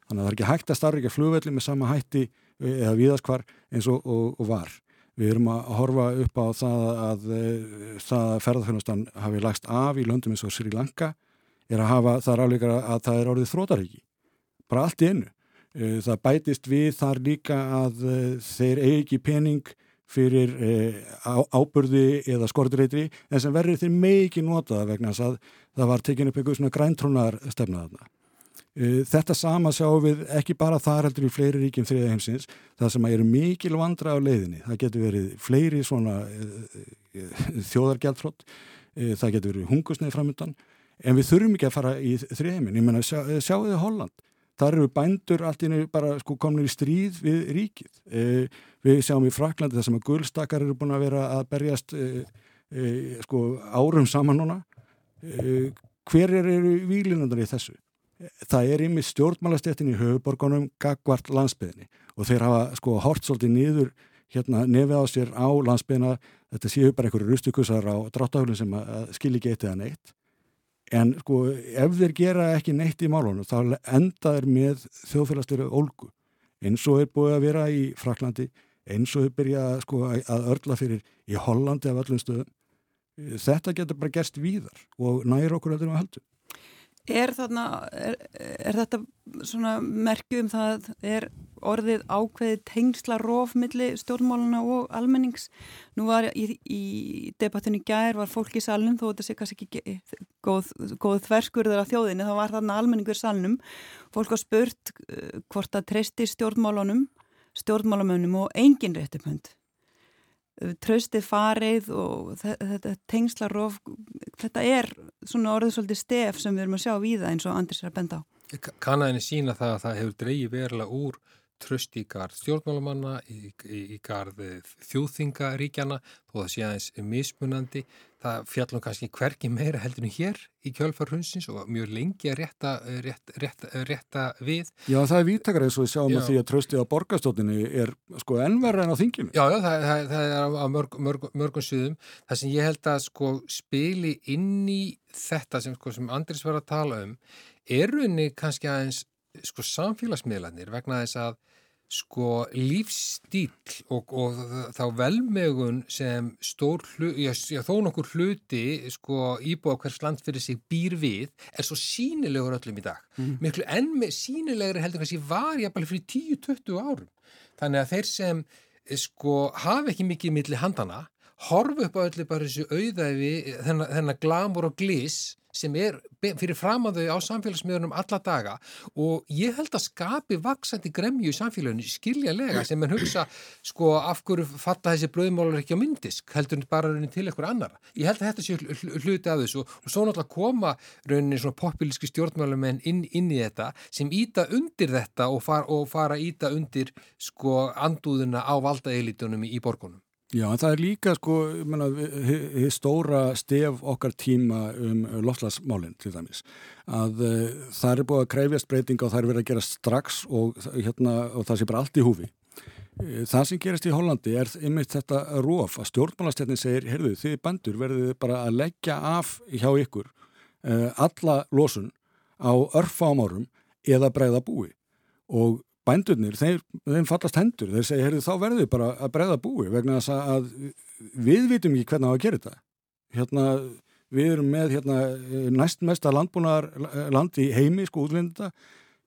Þannig að það er ekki hægt að starra ekki að flugvelli með sama hætti eða viðaskvar eins og, og, og var. Við erum að horfa upp á það að, að ferðarþjónustan hafi lagst af í löndum eins og Sri Lanka er að hafa þar áleikara að það er orðið þrótaríki. Bara allt í ennu. Það bætist við þar líka að þeir eigi ekki pening fyrir eh, ábyrði eða skortreitri en sem verður þeir mikið notaða vegna þess að það var tekinn upp einhver svona græntrúnar stefnaðarna. Eh, þetta sama sjáum við ekki bara þar heldur í fleiri ríkjum þriða heimsins, það sem eru mikil vandra á leiðinni. Það getur verið fleiri svona eh, þjóðargjaldfrott, eh, það getur verið hungusneið framöndan, en við þurfum ekki að fara í þriða heimin. Ég menna, sjá, sjáu þið Holland, þar eru bændur allt innu bara sko komin í stríð við ríkið. Við sjáum í Fraklandi þar sem að gullstakar eru búin að vera að berjast sko, árum saman núna. Hver eru výlinundar í þessu? Það er yfir stjórnmálastéttin í höfuborgunum gagvart landsbyðinni og þeir hafa sko hort svolítið nýður hérna nefið á sér á landsbyðina þetta séu bara einhverju rustukussar á dráttahölun sem skil ekki eitt eða neitt en sko ef þeir gera ekki neitt í málunum þá enda þeir með þjóðfélagsstyrju ólgu eins og er búið að vera í Fraklandi eins og þau byrja sko, að örla fyrir í Hollandi af öllum stöðum. Þetta getur bara gerst víðar og næri okkur heldur um að heldur. Er, þarna, er, er þetta svona merkjum það er orðið ákveði tengsla rófmilli stjórnmáluna og almennings? Nú var í, í debattinu gær var fólk í salnum þó þetta sé kannski ekki góð, góð þverskurður af þjóðinni þá var þarna almenningur salnum. Fólk var spurt uh, hvort að treysti stjórnmálunum stjórnmálamönnum og engin réttupönd trösti farið og þetta tengslarof þetta er svona orðið svolítið stef sem við erum að sjá við það eins og Andris er að benda á. Kannaðinni sína það að það hefur dreyið verulega úr tröst í garð stjórnmálamanna, í, í, í garð þjóðþingaríkjana þó það sé aðeins mismunandi það fjallum kannski hverki meira heldur en hér í kjölfar hundsins og mjög lengi að rétta, rétta, rétta, rétta við. Já það er vítakar eins og við sjáum já. að því að tröstið á borgastóttinni er sko ennverð en á þinginu. Já, já það, það, það er á mörg, mörg, mörgum suðum það sem ég held að sko spili inn í þetta sem, sko, sem Andris var að tala um er unni kannski aðeins sko samfélagsmiðlanir vegna þess að sko lífstíl og, og þá velmegun sem stór hlut, já, já þó nokkur hluti sko íbúa hvers land fyrir sig býr við er svo sínilegur öllum í dag. Mm. Miklu enn með sínilegri heldur kannski var jafnvel fyrir 10-20 árum. Þannig að þeir sem sko hafa ekki mikið milli handana horfu upp á öllu bara þessu auðæfi þennan, þennan glamur og glís sem er fyrir fram að þau á samfélagsmiðunum alla daga. Og ég held að skapi vaksandi gremju í samfélaginu skiljalega sem mann hugsa sko af hverju fatta þessi bröðmólar ekki á myndisk heldur bara raunin til eitthvað annara ég held að þetta sé hluti af þessu og svo náttúrulega koma raunin svona populíski stjórnmálumenn inn, inn í þetta sem íta undir þetta og, far, og fara íta undir sko andúðuna á valdaeilitunum í borgunum Já, en það er líka sko, þið stóra stef okkar tíma um lofslagsmálinn til dæmis, að uh, það er búið að krefjast breytinga og það er verið að gera strax og, hérna, og það sé bara allt í húfi. Eh, það sem gerist í Hollandi er einmitt þetta róf að stjórnmálastetnin segir, heyrðu þið bandur verðið bara að leggja af hjá ykkur uh, alla losun á örfám árum eða breyða búi og bændurnir, þeir, þeim fallast hendur. Þeir segja, heyrðu, þá verður við bara að breyða búi vegna þess að við vitum ekki hvernig á að gera þetta. Hérna, við erum með hérna, næst mesta landbúnar land í heimi, sko, útlenda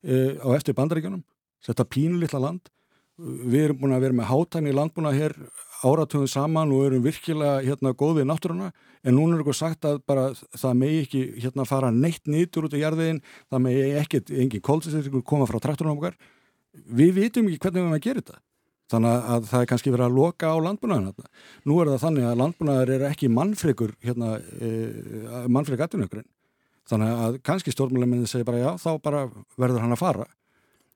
e, á eftir bandaríkjunum. Þetta pínulitla land. Við erum búin að vera með hátæni landbúna hér áratöðum saman og erum virkilega hérna góð við náttúruna. En núna er eitthvað sagt að bara það megi ekki hérna fara neitt nýtur út í jarðveginn, það megi ekkert engin kólsisleikur koma frá traktorunum okkar við vitum ekki hvernig við erum að gera þetta. Þannig að það er kannski verið að loka á landbúnaðin nú er það þannig að landbúnaðar er ekki mannfrikur hérna, e, mannfrik aðtunaukurinn þannig að kannski stjórnmjöleminni segir bara já þá bara verður hann að fara.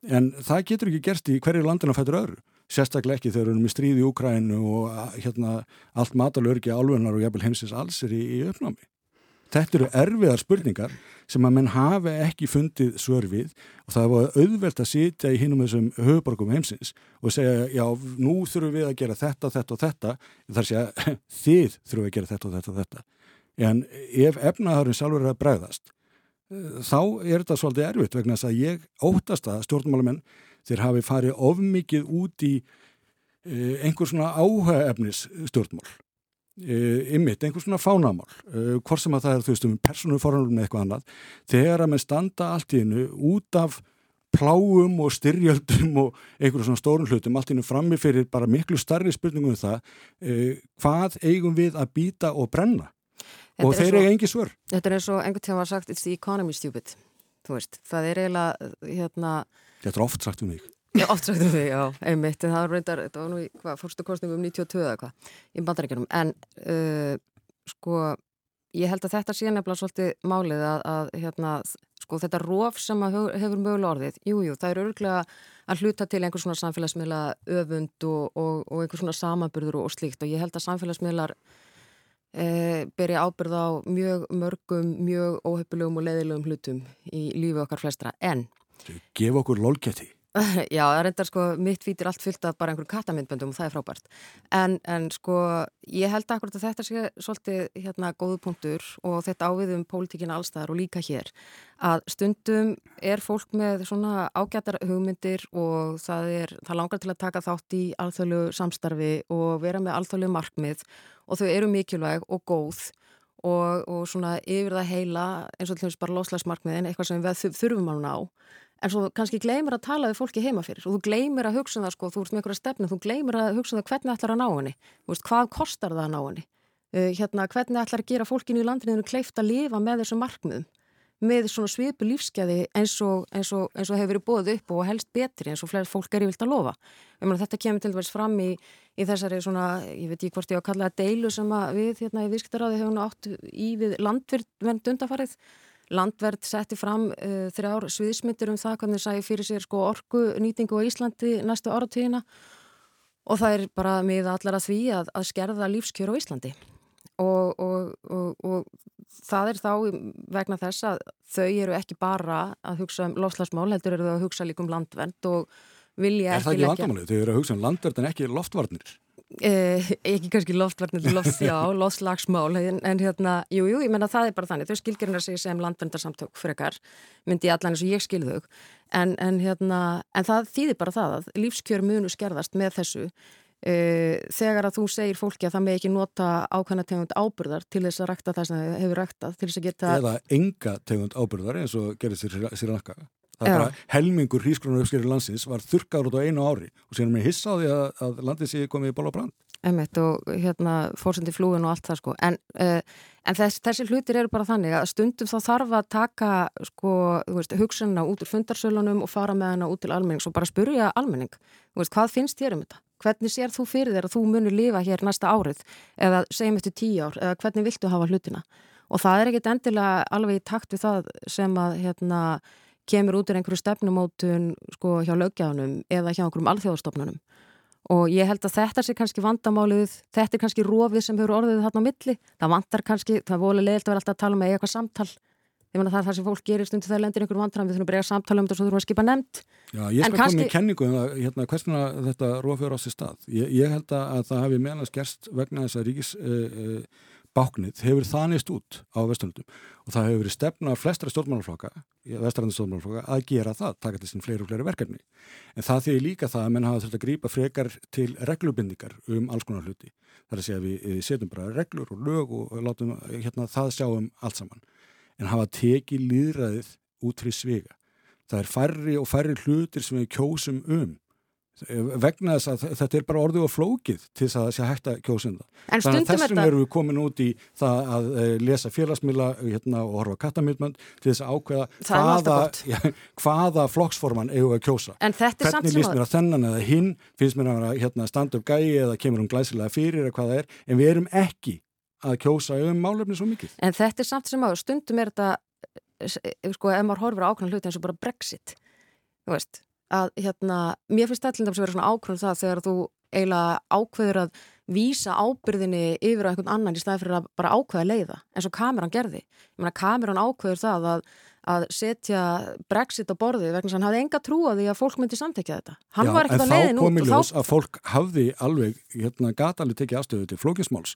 En það getur ekki gerst í hverju landinu að fætur öðru. Sérstaklega ekki þegar við erum í stríði í Úkrænu og hérna allt matalörgi álvenar og jæfnvel heimsins alls er í, í uppnámi Þetta eru erfiðar spurningar sem að menn hafi ekki fundið svör við og það var auðvelt að sitja í hinum þessum höfuborgum heimsins og segja já, nú þurfum við að gera þetta, þetta og þetta. Þar sé að þið þurfum að gera þetta og þetta og þetta. En ef efnaðarinn sjálfur er að bregðast eh, þá er þetta svolítið erfitt vegna þess að ég óttast að stjórnmálumenn þeir hafi farið ofmikið út í eh, einhver svona áhuga efnis stjórnmál ymmit, eh, einhvers svona fánamál. Uh, hvort sem að það er þú veist um persónuforunum með eitthvað annað, þegar að með standa allt í hennu út af pláum og styrjöldum og einhverjum svona stórun hlutum, allt í hennu frammi fyrir bara miklu starri spurningum um það uh, hvað eigum við að býta og brenna? Þetta og þeir eiga engi svör. Þetta er eins og einhvern tíma var sagt it's the economy stupid, þú veist það er eiginlega hérna Þetta er oft sagt um mig Já, oft sagt um því, já, einmitt, en það var reyndar, þetta var nú í, hvað, fórstu kostningum 92 eða hvað, í bandaríkjunum, en uh, sko, ég held að þetta sé nefnilega svolítið málið að, að hérna, sko, þetta róf sem hefur mögulega orðið, jújú, jú, það er örglega að hluta til einhvers svona samfélagsmiðla öfund og, og, og einhvers svona samanburður og, og slíkt. Og ég held að samfélagsmiðlar eh, beri ábyrð á mjög mörgum, mjög óhefpulegum og leiðilegum hlutum í lífi okkar flestra, en Gef okkur lólgeti Já, það reyndar sko, mitt fýtir allt fyllt af bara einhverjum katamindböndum og það er frábært. En, en sko, ég held akkurat að þetta sé svolítið hérna góðu punktur og þetta áviðum pólitíkina allstaðar og líka hér. Að stundum er fólk með svona ágættar hugmyndir og það, er, það langar til að taka þátt í alþjóðlu samstarfi og vera með alþjóðlu markmið og þau eru mikilvæg og góð og, og svona yfir það heila eins og til þess bara loslagsmarkmiðin, eitthvað sem við þurfum að ná en svo kannski gleymir að tala við fólki heima fyrir. Og þú gleymir að hugsa um það sko, þú ert með einhverja stefnu, þú gleymir að hugsa um það hvernig ætlar að ná henni, veist, hvað kostar það að ná henni, uh, hérna, hvernig ætlar að gera fólkinu í landinu kleift að lifa með þessum markmiðum, með svona svipu lífskeiði eins og, eins og, eins og hefur verið bóð upp og helst betri eins og fleiri fólk er yfirlt að lofa. Mena, þetta kemur til dæmis fram í, í þessari svona, ég veit ekki hvort ég á að kalla deilu sem við hérna í Vísktaráði hefum átt í við landvernd undafarið Landverð setti fram uh, þrjár sviðismyndir um það hvernig það sæði fyrir sér sko, orgu nýtingu á Íslandi næstu áratíðina og það er bara með allar að því að, að skerða lífskjör á Íslandi og, og, og, og það er þá vegna þess að þau eru ekki bara að hugsa um lofslagsmál, heldur eru þau að hugsa líka um landverð og vilja ekki leggja... Er það ekki vandamálið? Þau eru að hugsa um landverð en ekki loftvarnir? Eh, ekki kannski loftvarnir loft, já, loftslagsmál en, en hérna, jújú, jú, ég menna það er bara þannig þau skilgjörna sig sem landvendarsamtök frekar myndi allan eins og ég skilðu en, en hérna, en það þýðir bara það að lífskjör munu skerðast með þessu. Eh, þegar að þú segir fólki að það með ekki nota ákvæmna tegund ábyrðar til þess að rækta það sem hefur ræktað til þess að geta eða enga tegund ábyrðar eins og gerir sér, sér nakka Það er bara helmingur hrískronar uppskriður landsins var þurkaður út á einu ári og síðan mér hissaði að, að landið sé komið í ból á brand. Emmett og hérna fórsöndi flúin og allt það sko. En, uh, en þess, þessi hlutir eru bara þannig að stundum þá þarf að taka sko, hugsunna út úr fundarsölunum og fara með hana út til almennings og bara spurja almenning. Veist, hvað finnst þér um þetta? Hvernig sér þú fyrir þér að þú munir lifa hér næsta árið eða segjum eftir tíu ár eða hvernig viltu hafa hlutina? Og það er ekkit endilega alveg í takt við það sem að hérna kemur út í einhverju stefnumótun sko hjá lögjáðunum eða hjá einhverjum alþjóðastofnunum og ég held að þetta sé kannski vandamálið, þetta er kannski rofið sem hefur orðið þarna á milli, það vantar kannski, það volið leiðilt að vera alltaf að tala um eitthvað samtal það er það sem fólk gerir stundu þegar lendir einhverjum vandram, við þurfum að breyja samtala um þetta og svo þurfum að skipa nefnd. Já, ég skal kannski... koma í kenningu um hérna, hvernig þetta rofið er á sér stað. Ég, ég held að það hefði meðan gerst vegna þess að ríkis uh, uh, báknið hefur þanist út á vesturlundum og það hefur verið stefna flestra stjórnmálaflokka, vesturlandi stjórnmálaflokka að gera það, taka til sín fleiri og fleiri verkefni. En það þýðir líka það að menn hafa þurft að grípa frekar til reglubindingar um alls konar hluti, þar að segja við setjum bara reglur og lög og látum hérna, það sjáum allt saman. En hafa tekið líðræðið út fyrir svega það er færri og færri hlutir sem við kjósum um vegna þess að þetta er bara orðið og flókið til þess að það sé hægt að kjósunda um þannig að þessum erum við komin út í það að uh, lesa félagsmila hérna, og horfa kattamildmönd til þess að ákveða hvaða, ja, hvaða flokksforman eigum við að kjósa. Hvernig líst mér að þennan eða hinn? Finnst mér að hérna, standa upp gæi eða kemur um glæsilega fyrir eða hvað það er? En við erum ekki að kjósa um málefni svo mikið. En þetta er samt sem á stundum er þetta eh, sko, ef maður horfur á ákveðan hluti eins og bara Brexit þú veist að hérna, mér finnst til dæmis að vera svona ákvörðum það þegar þú eiginlega ákveður að vísa ábyrðinni yfir á einhvern annan í staði fyrir að bara ákveða leiða eins og kameran gerði. Ég meina kameran ákveður það að að setja Brexit á borði vegna sem hann hafði enga trú á því að fólk myndi samtekja þetta. Hann Já, var ekkert að leiðin út. En þá komi ljós að fólk hafði alveg, hérna, gata alveg tekið afstöðu til flókismáls.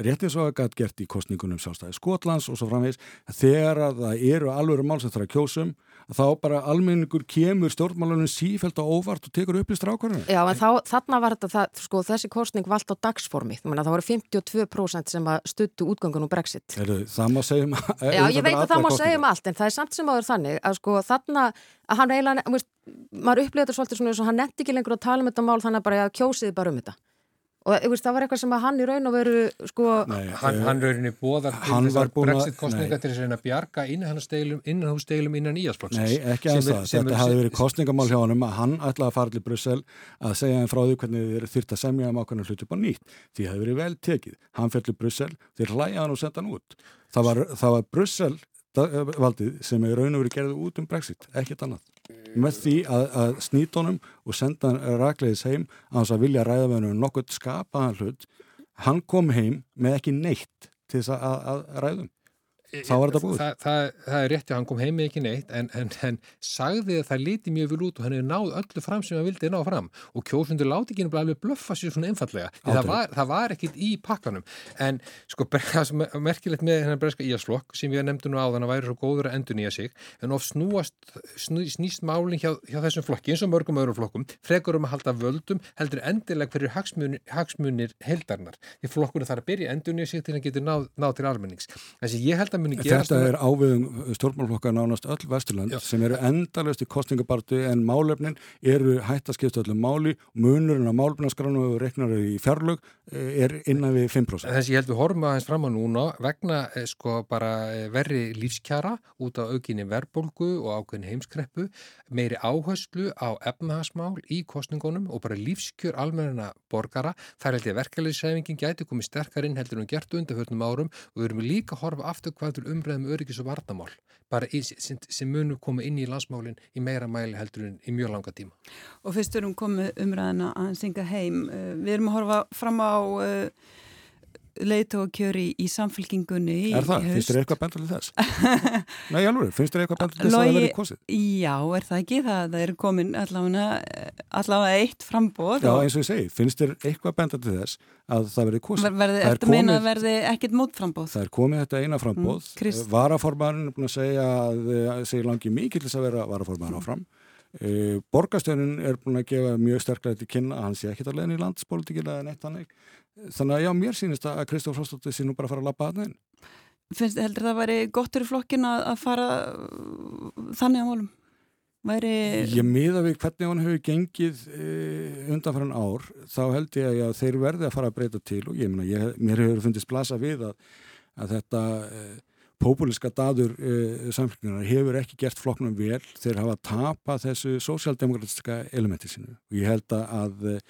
Réttið svo að gata gert í kostningunum sjálfstæði Skotlands og svo framvegs. Þegar að það eru alveg mál sem það að kjósum, þá bara almenningur kemur stjórnmálunum sífælt á óvart og tekur upplýstra ákvarðinu. Já, en þá, þarna var þetta, það, sko, þessi kostning vald á dagsformi. Það voru 52% sem stuttu útgöngun og Brexit. Heru, það má segja um... Já, ég veit að það má segja um allt, en það er samt sem áður þannig að sko þarna, að hann eiginlega, maður upplýði þetta svolítið svona eins og hann netti ekki lengur að tala um þetta mál þannig að bara já, kjósiði bara um þetta og veist, það var eitthvað sem að hann í raun og veru sko... Nei, hann, hann rauninni bóðar til þessar brexit-kostninga til þess að bjarga innanhúsdeilum innan íasflokksins Nei, ekki að það, þetta hafi verið kostningamál hjá hann að hann ætlaði að fara til Brussel að segja hann frá því hvernig þið þurft að semja um ákveðinu hluti upp á nýtt, því það hefði verið vel tekið. Hann fyrir til Brussel, þeir hlæja hann og setja hann út. Það var, það var Brussel valdið sem er raun og verið gerðið út um Brexit, ekkert annað með því að, að snýtónum og senda hann rakleiðis heim að hans að vilja ræða með hann um nokkuð skapaðan hlut. Hann kom heim með ekki neitt til þess að, að ræðum þá var þetta búið. Það, það, það er rétt að hann kom heimi ekki neitt en, en, en sagði að það líti mjög vel út og hann hefur náð öllu fram sem hann vildi ná fram og kjósundur láti ekki alveg blöffa sér svona einfallega. Það var, það var ekkit í pakkanum en sko er merkilegt með hennar breska íasflokk sem við nefndum nú á þannig að væri svo góður að endur nýja sig en of snúast snú, snýst málinn hjá, hjá þessum flokki eins og mörgum öðrum flokkum frekur um að halda völdum heldur endileg fyrir hagsmunir, hagsmunir heldarnar. Því flokkurinn þarf að byrja endur nýja sig til að geta náð, náð til almennings. Þessi ég held að muni gerast Þetta er áviðum stjórnmálflokkar nánast öll vesturland Já. sem eru endalust í kostningabartu en málefnin eru hættaskiptu öllum máli, munurinn á málefnaskránu og reknar í fjarlög eh, er innan við 5%. Þessi ég held við horfum aðeins fram á núna vegna eh, sko bara eh, verri lífskjara út á aukinni verbolgu og ákveðin heimskreppu, meiri áherslu á efnahagsmál í kostningunum og bara lífskjör almenna borgara. Það held ég að verkefliðsæfingin gæti komið sterkar inn heldur en gert undarförnum árum og við erum líka að horfa aftur hvað til umræð umræðum öryggis og varnamál bara í, sem, sem munum koma inn í landsmálinn í meira mæli heldur en í mjög langa tíma. Og fyrst erum komið umræðina að synga heim. Eh, við erum að horfa fram á uh, leiðtókjöri í samfélkingunni í Er það? Finnst þér eitthvað bendur til þess? Nei, alveg, finnst þér eitthvað bendur til þess að það verði kosið? Já, er það ekki það? Það er komin allavega, allavega eitt frambóð. Já, eins og ég segi, finnst þér eitthvað bendur til þess að það verði kosið? Ver, verði, er komið, verði ekkit mótframbóð? Það er komið þetta eina frambóð. Mm, Varaformarin er búin að segja að það segir langi mikið til þess að vera varaformarin áfram. Borgastjónin er búin að gefa mjög sterklega til kynna að hann sé ekki að leina í landspolitíkina en eitt hannig þannig að já, mér sýnist að Kristóf Frostóttir sé nú bara að fara að lappa að það Finnst þið heldur það að væri gottur í flokkin að, að fara uh, þannig á málum? Væri... Ég miða við hvernig hann hefur gengið e, undanfæran ár þá held ég að þeir verði að fara að breyta til og ég ég, mér hefur fundist blasa við að, að þetta e, pópuliska dadur e, samfélgjunar hefur ekki gert flokknum vel. Þeir hafa tapað þessu sósjaldemokratiska elementi sinu og ég held að Eh,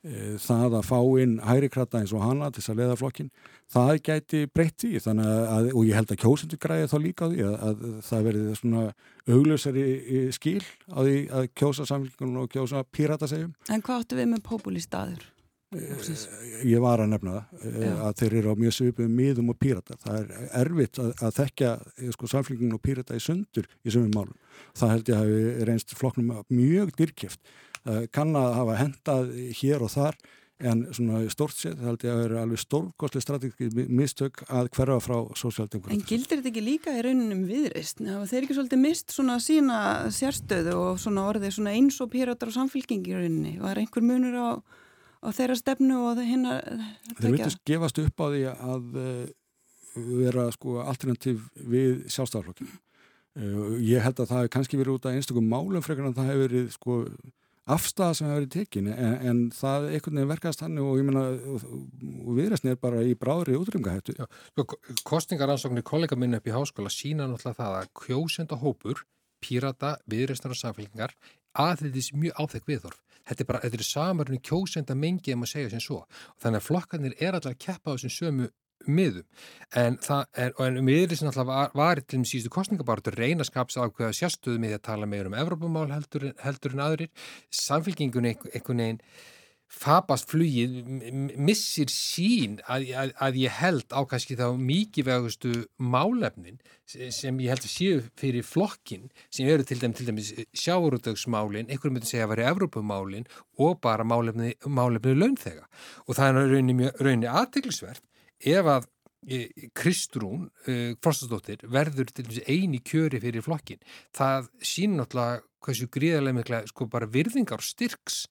það að fá inn hæri krata eins og hana til þess að leða flokkin það gæti breytt í að, og ég held að kjósendur græði þá líka því að, að það verði svona auglösari skil á því að kjósa samfélgunum og kjósa pírata segjum En hvað áttu við með populístaður? Eh, ég var að nefna það eh, Já. að þeir eru á mjög sögum miðum og pírata það er erfitt að, að þekka sko, samfélgunum og pírata í sundur í sögum málum. Það held ég að reynst flokknum mjög dyrkjeft Eh, kann að hafa hendað hér og þar en svona stórt sétt held ég að vera alveg stórkostlega strategísk mistök að hverfa frá sósjaldemokrati. En gildir þetta ekki líka í rauninum viðreist? Þeir ekki svolítið mist svona sína sérstöðu og svona orðið svona eins og pýratar og samfélkingi í rauninni? Var einhver munur á, á þeirra stefnu og það hinna? Þeir vitast gefast upp á því að uh, vera sko alternativ við sjálfstaflokkin. Eh, ég held að það hefur kannski verið út af einstakum málum frekar en það hefur verið sko afstæða sem hefur verið tekin en, en það er einhvern veginn verkast hann og ég menna viðræstni er bara í bráðri útrymgahættu sko, Kostningaransóknir kollega minn upp í háskóla sína náttúrulega það að kjósenda hópur, pírata, viðræstnar og samfélgingar aðriðis mjög áþekk viðhorf. Þetta er bara, þetta er samarunni kjósenda mengi ef maður segja sem svo. Þannig að flokkarnir er alltaf að keppa á þessum sömu miðum. En, en, en miður sem alltaf var, var til með síðustu kostningabartur reyna skaps ákveða sérstöðu með að tala meður um Evrópumál heldur, heldur en aðrir. Samfélkingunni einhvern veginn fabast flugið missir sín að, að, að ég held á kannski þá mikið vegustu málefnin sem ég held að séu fyrir flokkin sem eru til dæmis, dæmis sjáurútöksmálin, einhverjum myndi segja að vera Evrópumálin og bara málefni, málefni launþega. Og það er rauninni aðteglisvert ef að e, Kristrún uh, Frostastóttir verður til dæmis eini kjöri fyrir flokkin það sín náttúrulega hversu gríðarlega mikla sko bara virðingar styrks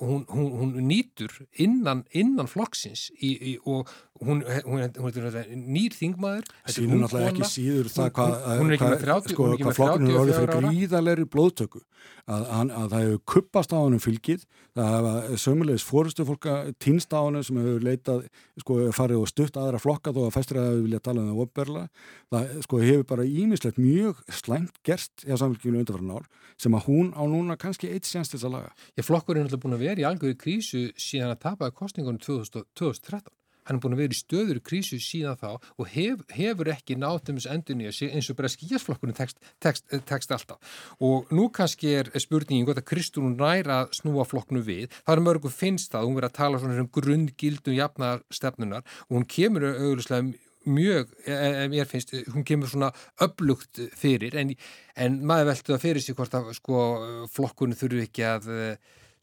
hún, hún, hún nýtur innan, innan flokksins í, í, og hún, hún er nýr þingmaður Sýnum náttúrulega ekki síður það hvað hva, sko, hva flokkinu er orðið fyrir gríðalegri blóðtöku. Að, að, að það hefur kuppast á hannum fylgið það hefur sömulegis fórustu fólka týnst á hannum sem hefur leitað sko, farið og stutt aðra flokka þó að fæstur að við vilja tala um það opberla það sko, hefur bara ímislegt mjög slæmt gerst hjá samfélginu undanfæra nár sem að hún á núna kannski eitt sénst þess að laga. Ég flokkur er náttúrulega búin að vera í algjörðu krísu síðan að tapaði kostningunum 2013 hann er búin að vera í stöður krísu síðan þá og hef, hefur ekki endun í að sé eins og bara skíasflokkurinn tekst, tekst, tekst alltaf. Og nú kannski er spurningin gott að Kristún næra snúa flokknu við. Það er mörgum finnst það, hún verið að tala svona um grundgildum jafnar stefnunar og hún kemur auðvitað mjög, ef ég finnst, hún kemur svona upplugt fyrir en, en maður veldu að fyrir sig hvort að sko flokkunni þurfu ekki að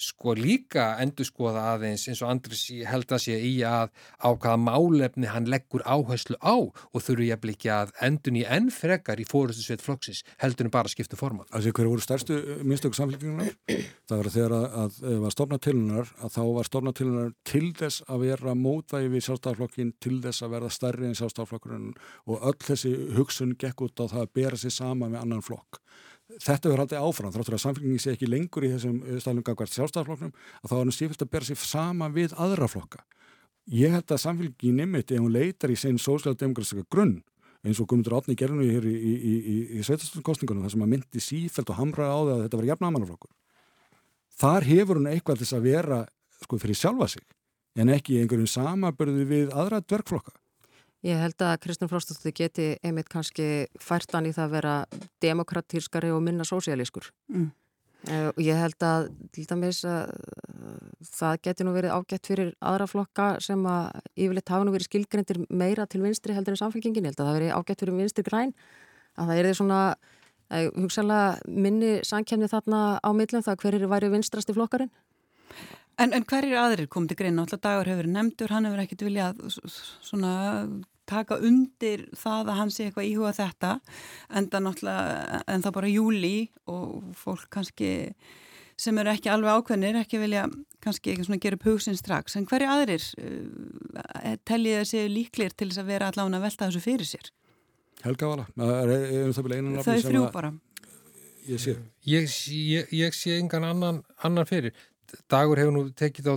sko líka endur skoða aðeins eins og Andris held að sé í að á hvaða málefni hann leggur áherslu á og þurfu ég að blikja að endun í enn frekar í fórustu sveit flokksins heldur en bara skiptu forman. Það sé hverju voru stærstu uh, minnstöku samfélgjunar? Það var þegar að, að, að var stofnatilunar að þá var stofnatilunar til þess að vera mótvægi við sjálfstaflokkin til þess að verða stærri en sjálfstaflokkurinn og öll þessi hugsun gekk út á það að bera sig sama með annan flokk þetta verður aldrei áfram, þráttur að samfélgingin sé ekki lengur í þessum eh, stælum gangvart sjálfstæðarflokknum að þá er hann sífilt að bera sér sama við aðra flokka. Ég held að samfélgingin nefnitt ef hún leitar í sen sósíaldemokratiska grunn eins og Guðmundur Átni gerðinu hér í, í, í, í sveitastunarkostningunum þar sem að myndi sífælt og hamraði á það að þetta var jafnamannaflokkur. Þar hefur hún eitthvað þess að vera sko fyrir sjálfa sig en ekki einhverjum samabörðu við aðra dvergflokka. Ég held að Kristján Fróstóttir geti einmitt kannski færtan í það að vera demokratískari og minna sósialískur. Mm. Uh, ég held að til dæmis að uh, það geti nú verið ágætt fyrir aðra flokka sem að yfirleitt hafa nú verið skilgrendir meira til vinstri heldur en samfélkingin. Ég held að það verið ágætt fyrir vinstri græn að það er því svona uh, hugsalega minni sankjæmni þarna á millum það hver er væri vinstrasti flokkarinn. En, en hver eru aðrir komið til greina? Alltaf dagur hefur nefndur, hann hefur ekkert viljað svona taka undir það að hann sé eitthvað íhuga þetta en það náttúrulega, en það bara júli og fólk kannski sem eru ekki alveg ákveðnir, ekki vilja kannski ekki svona gera upp hugsin strax. En hverju aðrir uh, tellið að séu líklir til þess að vera allavega að velta þessu fyrir sér? Helga Vala, það er um það byrja einan Það er frjú bara. Ég sé. Ég, ég, ég sé engan annan, annan fyrir. Dagur hefur nú tekið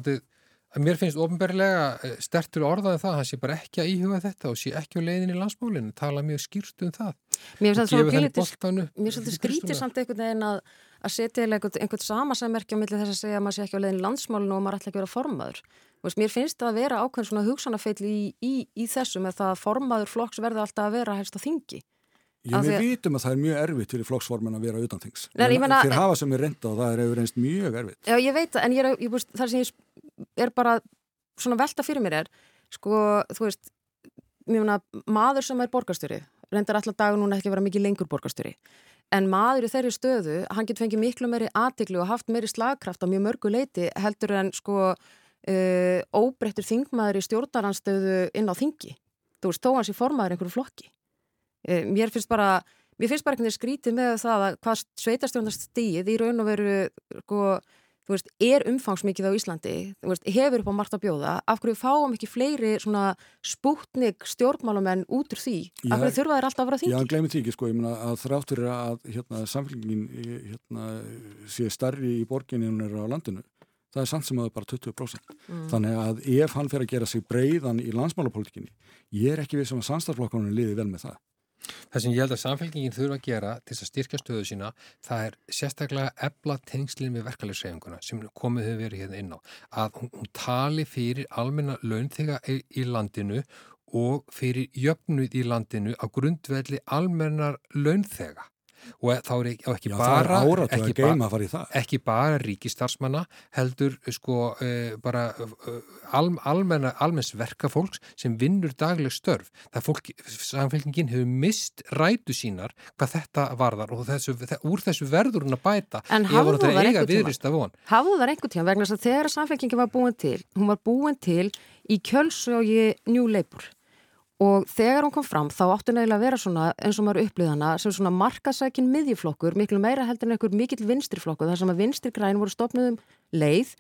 átið Mér finnst ofnberlega eh, stertur orðaði það, hann sé bara ekki að íhuga þetta og sé ekki á leiðin í landsmálinu, tala mjög skýrt um það. Mér finnst þetta skrítið samt einhvern veginn að, að setja einhvern, einhvern samasemmerkja millir þess að segja að maður sé ekki á leiðin í landsmálinu og maður ætla ekki að vera formaður. Veist, mér finnst það að vera ákveðin svona hugsanafeil í, í, í þessu með það að formaður flokks verði alltaf að vera helst á þingi. Já, við vitum að það er mjög erfitt fyrir flokksformin að vera utan þings. Þeir hafa sem er reynda og það er hefur reynst mjög erfitt. Já, ég veit það, en ég er, ég, það sem ég er bara svona velta fyrir mér er, sko, þú veist, mjög maður sem er borgarstjóri, reyndar alltaf dagur núna ekki að vera mikið lengur borgarstjóri, en maður í þeirri stöðu, hann getur fengið miklu meiri aðtiklu og haft meiri slagkraft á mjög mörgu leiti heldur en sko uh, óbreyttur þingmaður í stjórnaranstöðu inn á þingi. Þú veist, þó hans í formaður einhverju flokki. Eh, mér finnst bara mér finnst bara veginn skrítið með það að hvað sveitarstjónast stíð í raun og veru sko, veist, er umfangsmikið á Íslandi. Veist, hefur upp á margt að bjóða. Af hverju fáum ekki fleiri spútnik stjórnmálumenn út úr því? Já, af hverju þurfa þeir alltaf að vera því Já, glemir því ekki sko, ég meina að þráttur að hérna, samfélgingin hérna, sé starri í borginni á landinu það er samt sem að það er bara 20% mm. þannig að ef hann fer að gera sig breyðan í landsmálapolitikinni ég er ekki við sem um að samstarflokkanum liði vel með það Það sem ég held að samfélgingin þurfa að gera til að styrkja stöðu sína, það er sérstaklega ebla tengslinn með verkefælisreifinguna sem komið hefur verið hérna inn á. Að hún, hún tali fyrir almenna launþega í, í landinu og fyrir jöfnuð í landinu á grundvelli almennar launþega. Og þá er ekki, ekki Já, bara ekki, ba ekki bara ríkistarsmanna heldur sko uh, bara uh, al, almenna, almenns verkafólks sem vinnur dagleg störf. Það fólk, samfélkingin hefur mist rætu sínar hvað þetta varðar og þessu, úr þessu verður hún að bæta. En hafðu það einhvern tíma hafðu það einhvern tíma vegna þess að þegar samfélkingin var búin til hún var búin til í kjölsögi New Labour og þegar hún kom fram þá átti neila að vera svona eins og maður upplýðana sem svona markasækin miðjuflokkur miklu meira heldur en einhver mikill vinstriflokkur þar sem að vinstrigræn voru stopnuðum leið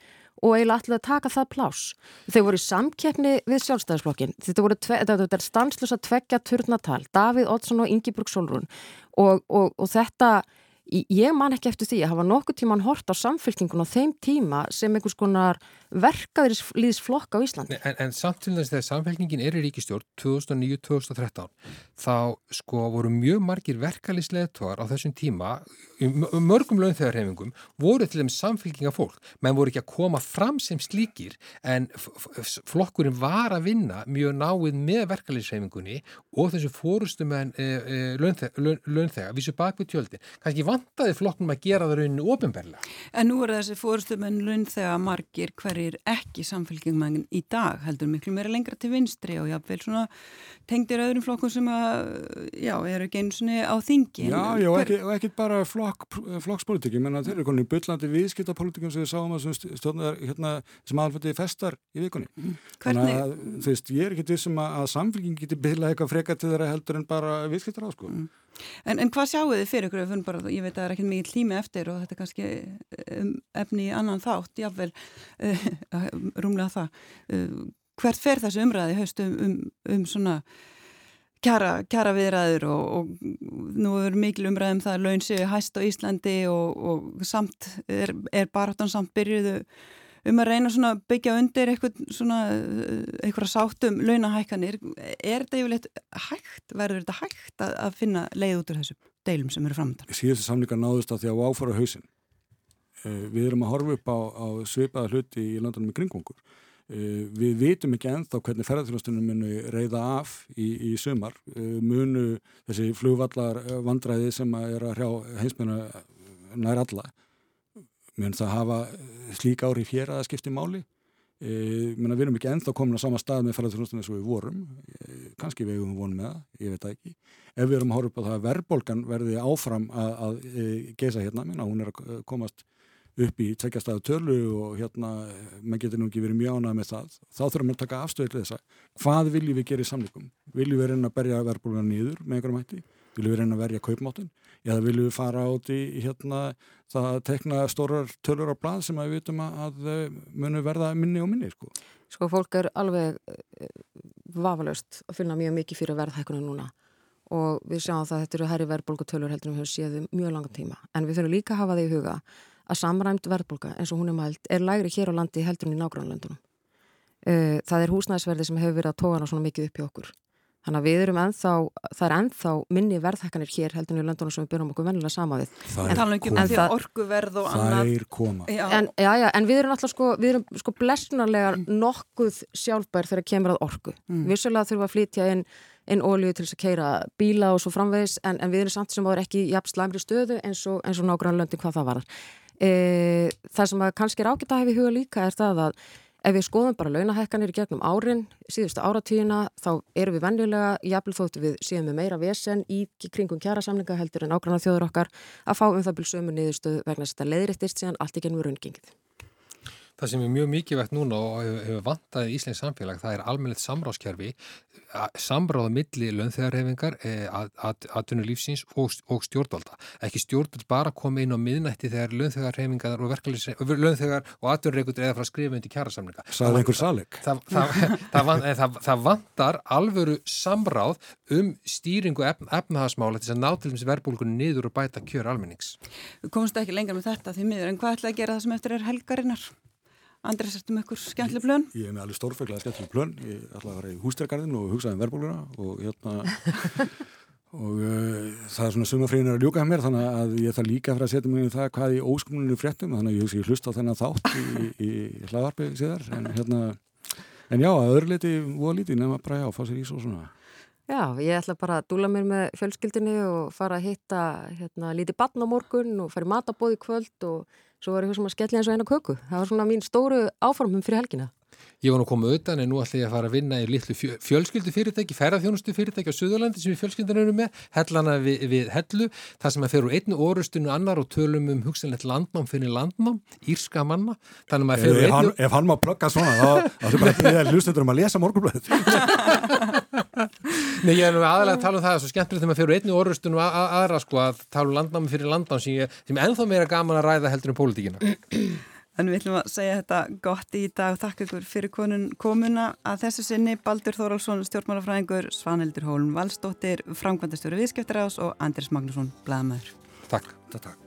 og eiginlega ætlaði að taka það plás. Þau voru í samkeppni við sjálfstæðisflokkin. Þetta voru tve, þetta stanslösa tveggja turnatal, Davíð Oddsson og Ingeborg Solrún og, og, og þetta Ég man ekki eftir því að hafa nokkuð tíman hort á samfélkingun á þeim tíma sem einhvers konar verkaðurlýðsflokk á Íslandi. En, en samt til þess að samfélkingin er í ríkistjórn 2009-2013 þá sko voru mjög margir verkaðlýðsleðtóar á þessum tíma, mörgum launþegarhefingum, voru til þeim samfélkinga fólk, menn voru ekki að koma fram sem slíkir en flokkurinn var að vinna mjög náið með verkaðlýðshefingunni og þessu fórustum en e, e, launþegar, vísu bak við tjöldin, kannski vantaði flokknum að gera það rauninu ofinberlega. En nú eru þessi fórustumenn lunn þegar margir hverjir ekki samfélgjumangin í dag heldur miklu meira lengra til vinstri og jáfnveil svona tengdir öðrum flokkum sem að, já, eru ekki eins og á þingi. Já, já, og ekki, ekki bara flokk, flokkspolitíki, menn að þeir eru konið byllandi viðskiptapolitíkum sem við sáum að stjórnar, hérna, sem alveg festar í vikunni. Mm. Hvernig? Þannig að, þú veist, ég er ekki vissum að samfélgjum getur byllað eitthvað freka til þeirra heldur en bara viðskiptar á, sko. Mm. En, en hvað sjáu þið fyrir ykkur? Bara, ég veit að það er ekki mikið tími eftir og þetta er kannski um, efni í annan þátt, jáfnvel uh, rúmlega það. Uh, hvert fer þessu umræði haust um, um, um svona kjara, kjara viðræður og, og nú er mikil umræðum það að laun séu hæst á Íslandi og, og samt er, er baráttan samt byrjuðu um að reyna svona byggja undir eitthvað eitthvað sáttum launahækkanir. Er þetta yfirleitt hægt, verður þetta hægt að, að finna leið út úr þessu deilum sem eru framöndan? Síðustu samlingar náðust að því að áfara hausin eh, við erum að horfa upp á, á svipaða hluti í landunum í kringungur eh, við vitum ekki enþá hvernig ferðarþjóðastunum munu reyða af í, í sömar eh, munu þessi flugvallar vandræði sem að er að hrjá heimsmennu nær alla mun það hafa slík ári hér að skipti máli e, við erum ekki ennþá komin á sama stað með ferðarþjónustunum eins og við vorum. E, kannski við hefum vonið með það, ég veit ekki. Ef við erum að horfa upp á það að verðbólgan verði áfram að, að e, geisa hérna minna, hún er að komast upp í tveggjastæðu tölu og hérna maður getur nú ekki verið mjög ánað með það þá þurfum við að taka afstöðu til þess að hvað viljum við gera í samlikum viljum við reyna að berja verðbólgan nýður með einhverjum hætti viljum við reyna að verja kaupmáttin eða viljum við fara át í hérna það að tekna stórar tölur á blad sem við vitum að munu verða minni og minni sko. Sko fólk er alveg eh, vafalöst að finna mjög mikið fyrir verðhækkunum núna og við sjáum það að þetta eru herri verðbólkutölur heldur en við höfum séð mjög langan tíma en við þurfum líka að hafa það í huga að samræmt verðbólka eins og hún er mælt er lægri hér á landi heldur en í nágrannlöndunum. Eh, það er húsnæðisverði sem hefur verið að tóa hana svona mikið upp í okkur Þannig að við erum ennþá, það er ennþá minni verðhækkanir hér heldur í löndunum sem við byrjum okkur vennilega sama við. Það er koma. Það er orguverð og annað. Það er koma. Já. En, já, já, en við erum alltaf sko, við erum sko blessunarlega mm. nokkuð sjálfbær þegar kemur að orgu. Mm. Vissulega þurfum við að flytja inn, inn ólíu til þess að keira bíla og svo framvegis en, en við erum samt sem áður ekki jafn slæmri stöðu eins og, og nákvæmlega löndin hvað það varar. E, það sem kannski er ágætt að hefa í huga líka er það að Ef við skoðum bara launahækkanir í gegnum árin, síðustu áratíðina, þá erum við venjulega, jafnvel þóttu við síðan með meira vesen í kringum kjærasamlinga heldur en ágrannar þjóður okkar að fá um það byrjum sömu niðurstöðu vegna að leiðrættist síðan allt í gennum raungingið. Það sem er mjög mikilvægt núna og hefur vantaði í Íslands samfélag, það er almennilegt samráðskerfi, samráða milli lönþegarhefingar, atvinnulífsins og, og stjórnvalda. Ekki stjórnvald bara koma inn á miðnætti þegar lönþegarhefingar og lönþegar og atvinnurreikundur eða frá undir kjærasamlinga. Sæði einhver saleg? Það, það, það, það vantar alvöru samráð um stýringu efn, efnahagsmála til að ná til þess verbulgunni niður og bæta kjör almennings. Við komumst ekki lengar með þetta því miður en hvað ætla að gera það sem eftir er helgarinnar? Andrés, ertu með ykkur skemmtileg plön? Ég er með alveg stórfæglega skemmtileg plön. Ég ætla að vera í hústærgarðin og hugsaði um verbúluna og hérna og uh, það er svona sumafríðin að ljúka mér þannig að ég þarf líka að fara að setja mig í það hvað í óskumluninu fréttum þannig að ég hugsi ég hlusta á þennan þátt í, í, í hlaðarpið síðar en hérna en já, að öðru liti voða lítið nefn að bara já, fá sér ís og svona Já, ég ætla bara að dúla mér með fjölskyldinni og fara að hitta hérna, lítið batn á morgun og fara í matabóð í kvöld og svo var ég sem að skella eins og eina köku. Það var svona mín stóru áformum fyrir helgina. Ég var nú að koma auðan en nú ætla ég að fara að vinna í litlu fjölskyldu fyrirtæki, ferðarþjónustu fyrirtæki á Suðurlandi sem við fjölskyldunum erum með, hellana við, við hellu, það sem að fer úr einnu orustinu annar og tölum um hugsanlegt landnám fyrir landnám, írska manna, þannig að ef, hann, ef hann má plögga svona, þá, sem bara við hlustendur um að lesa morgunblöð. Nei, ég er nú aðalega að tala um það, það er svo skemmtilegt þegar maður fer úr einnu orustinu að, aðra sko að tala um landnámi fyrir landnám sem, sem ennþá meira gaman að ræða heldur um pólitíkina. En við ætlum að segja þetta gott í dag. Takk ykkur fyrir konun komuna að þessu sinni Baldur Þóraldsson, stjórnmálafræðingur, Svanhildur Hólm Valstóttir, framkvæmdastjóri viðskiptaráðs og Andris Magnússon, blæðamæður. Takk. Takk.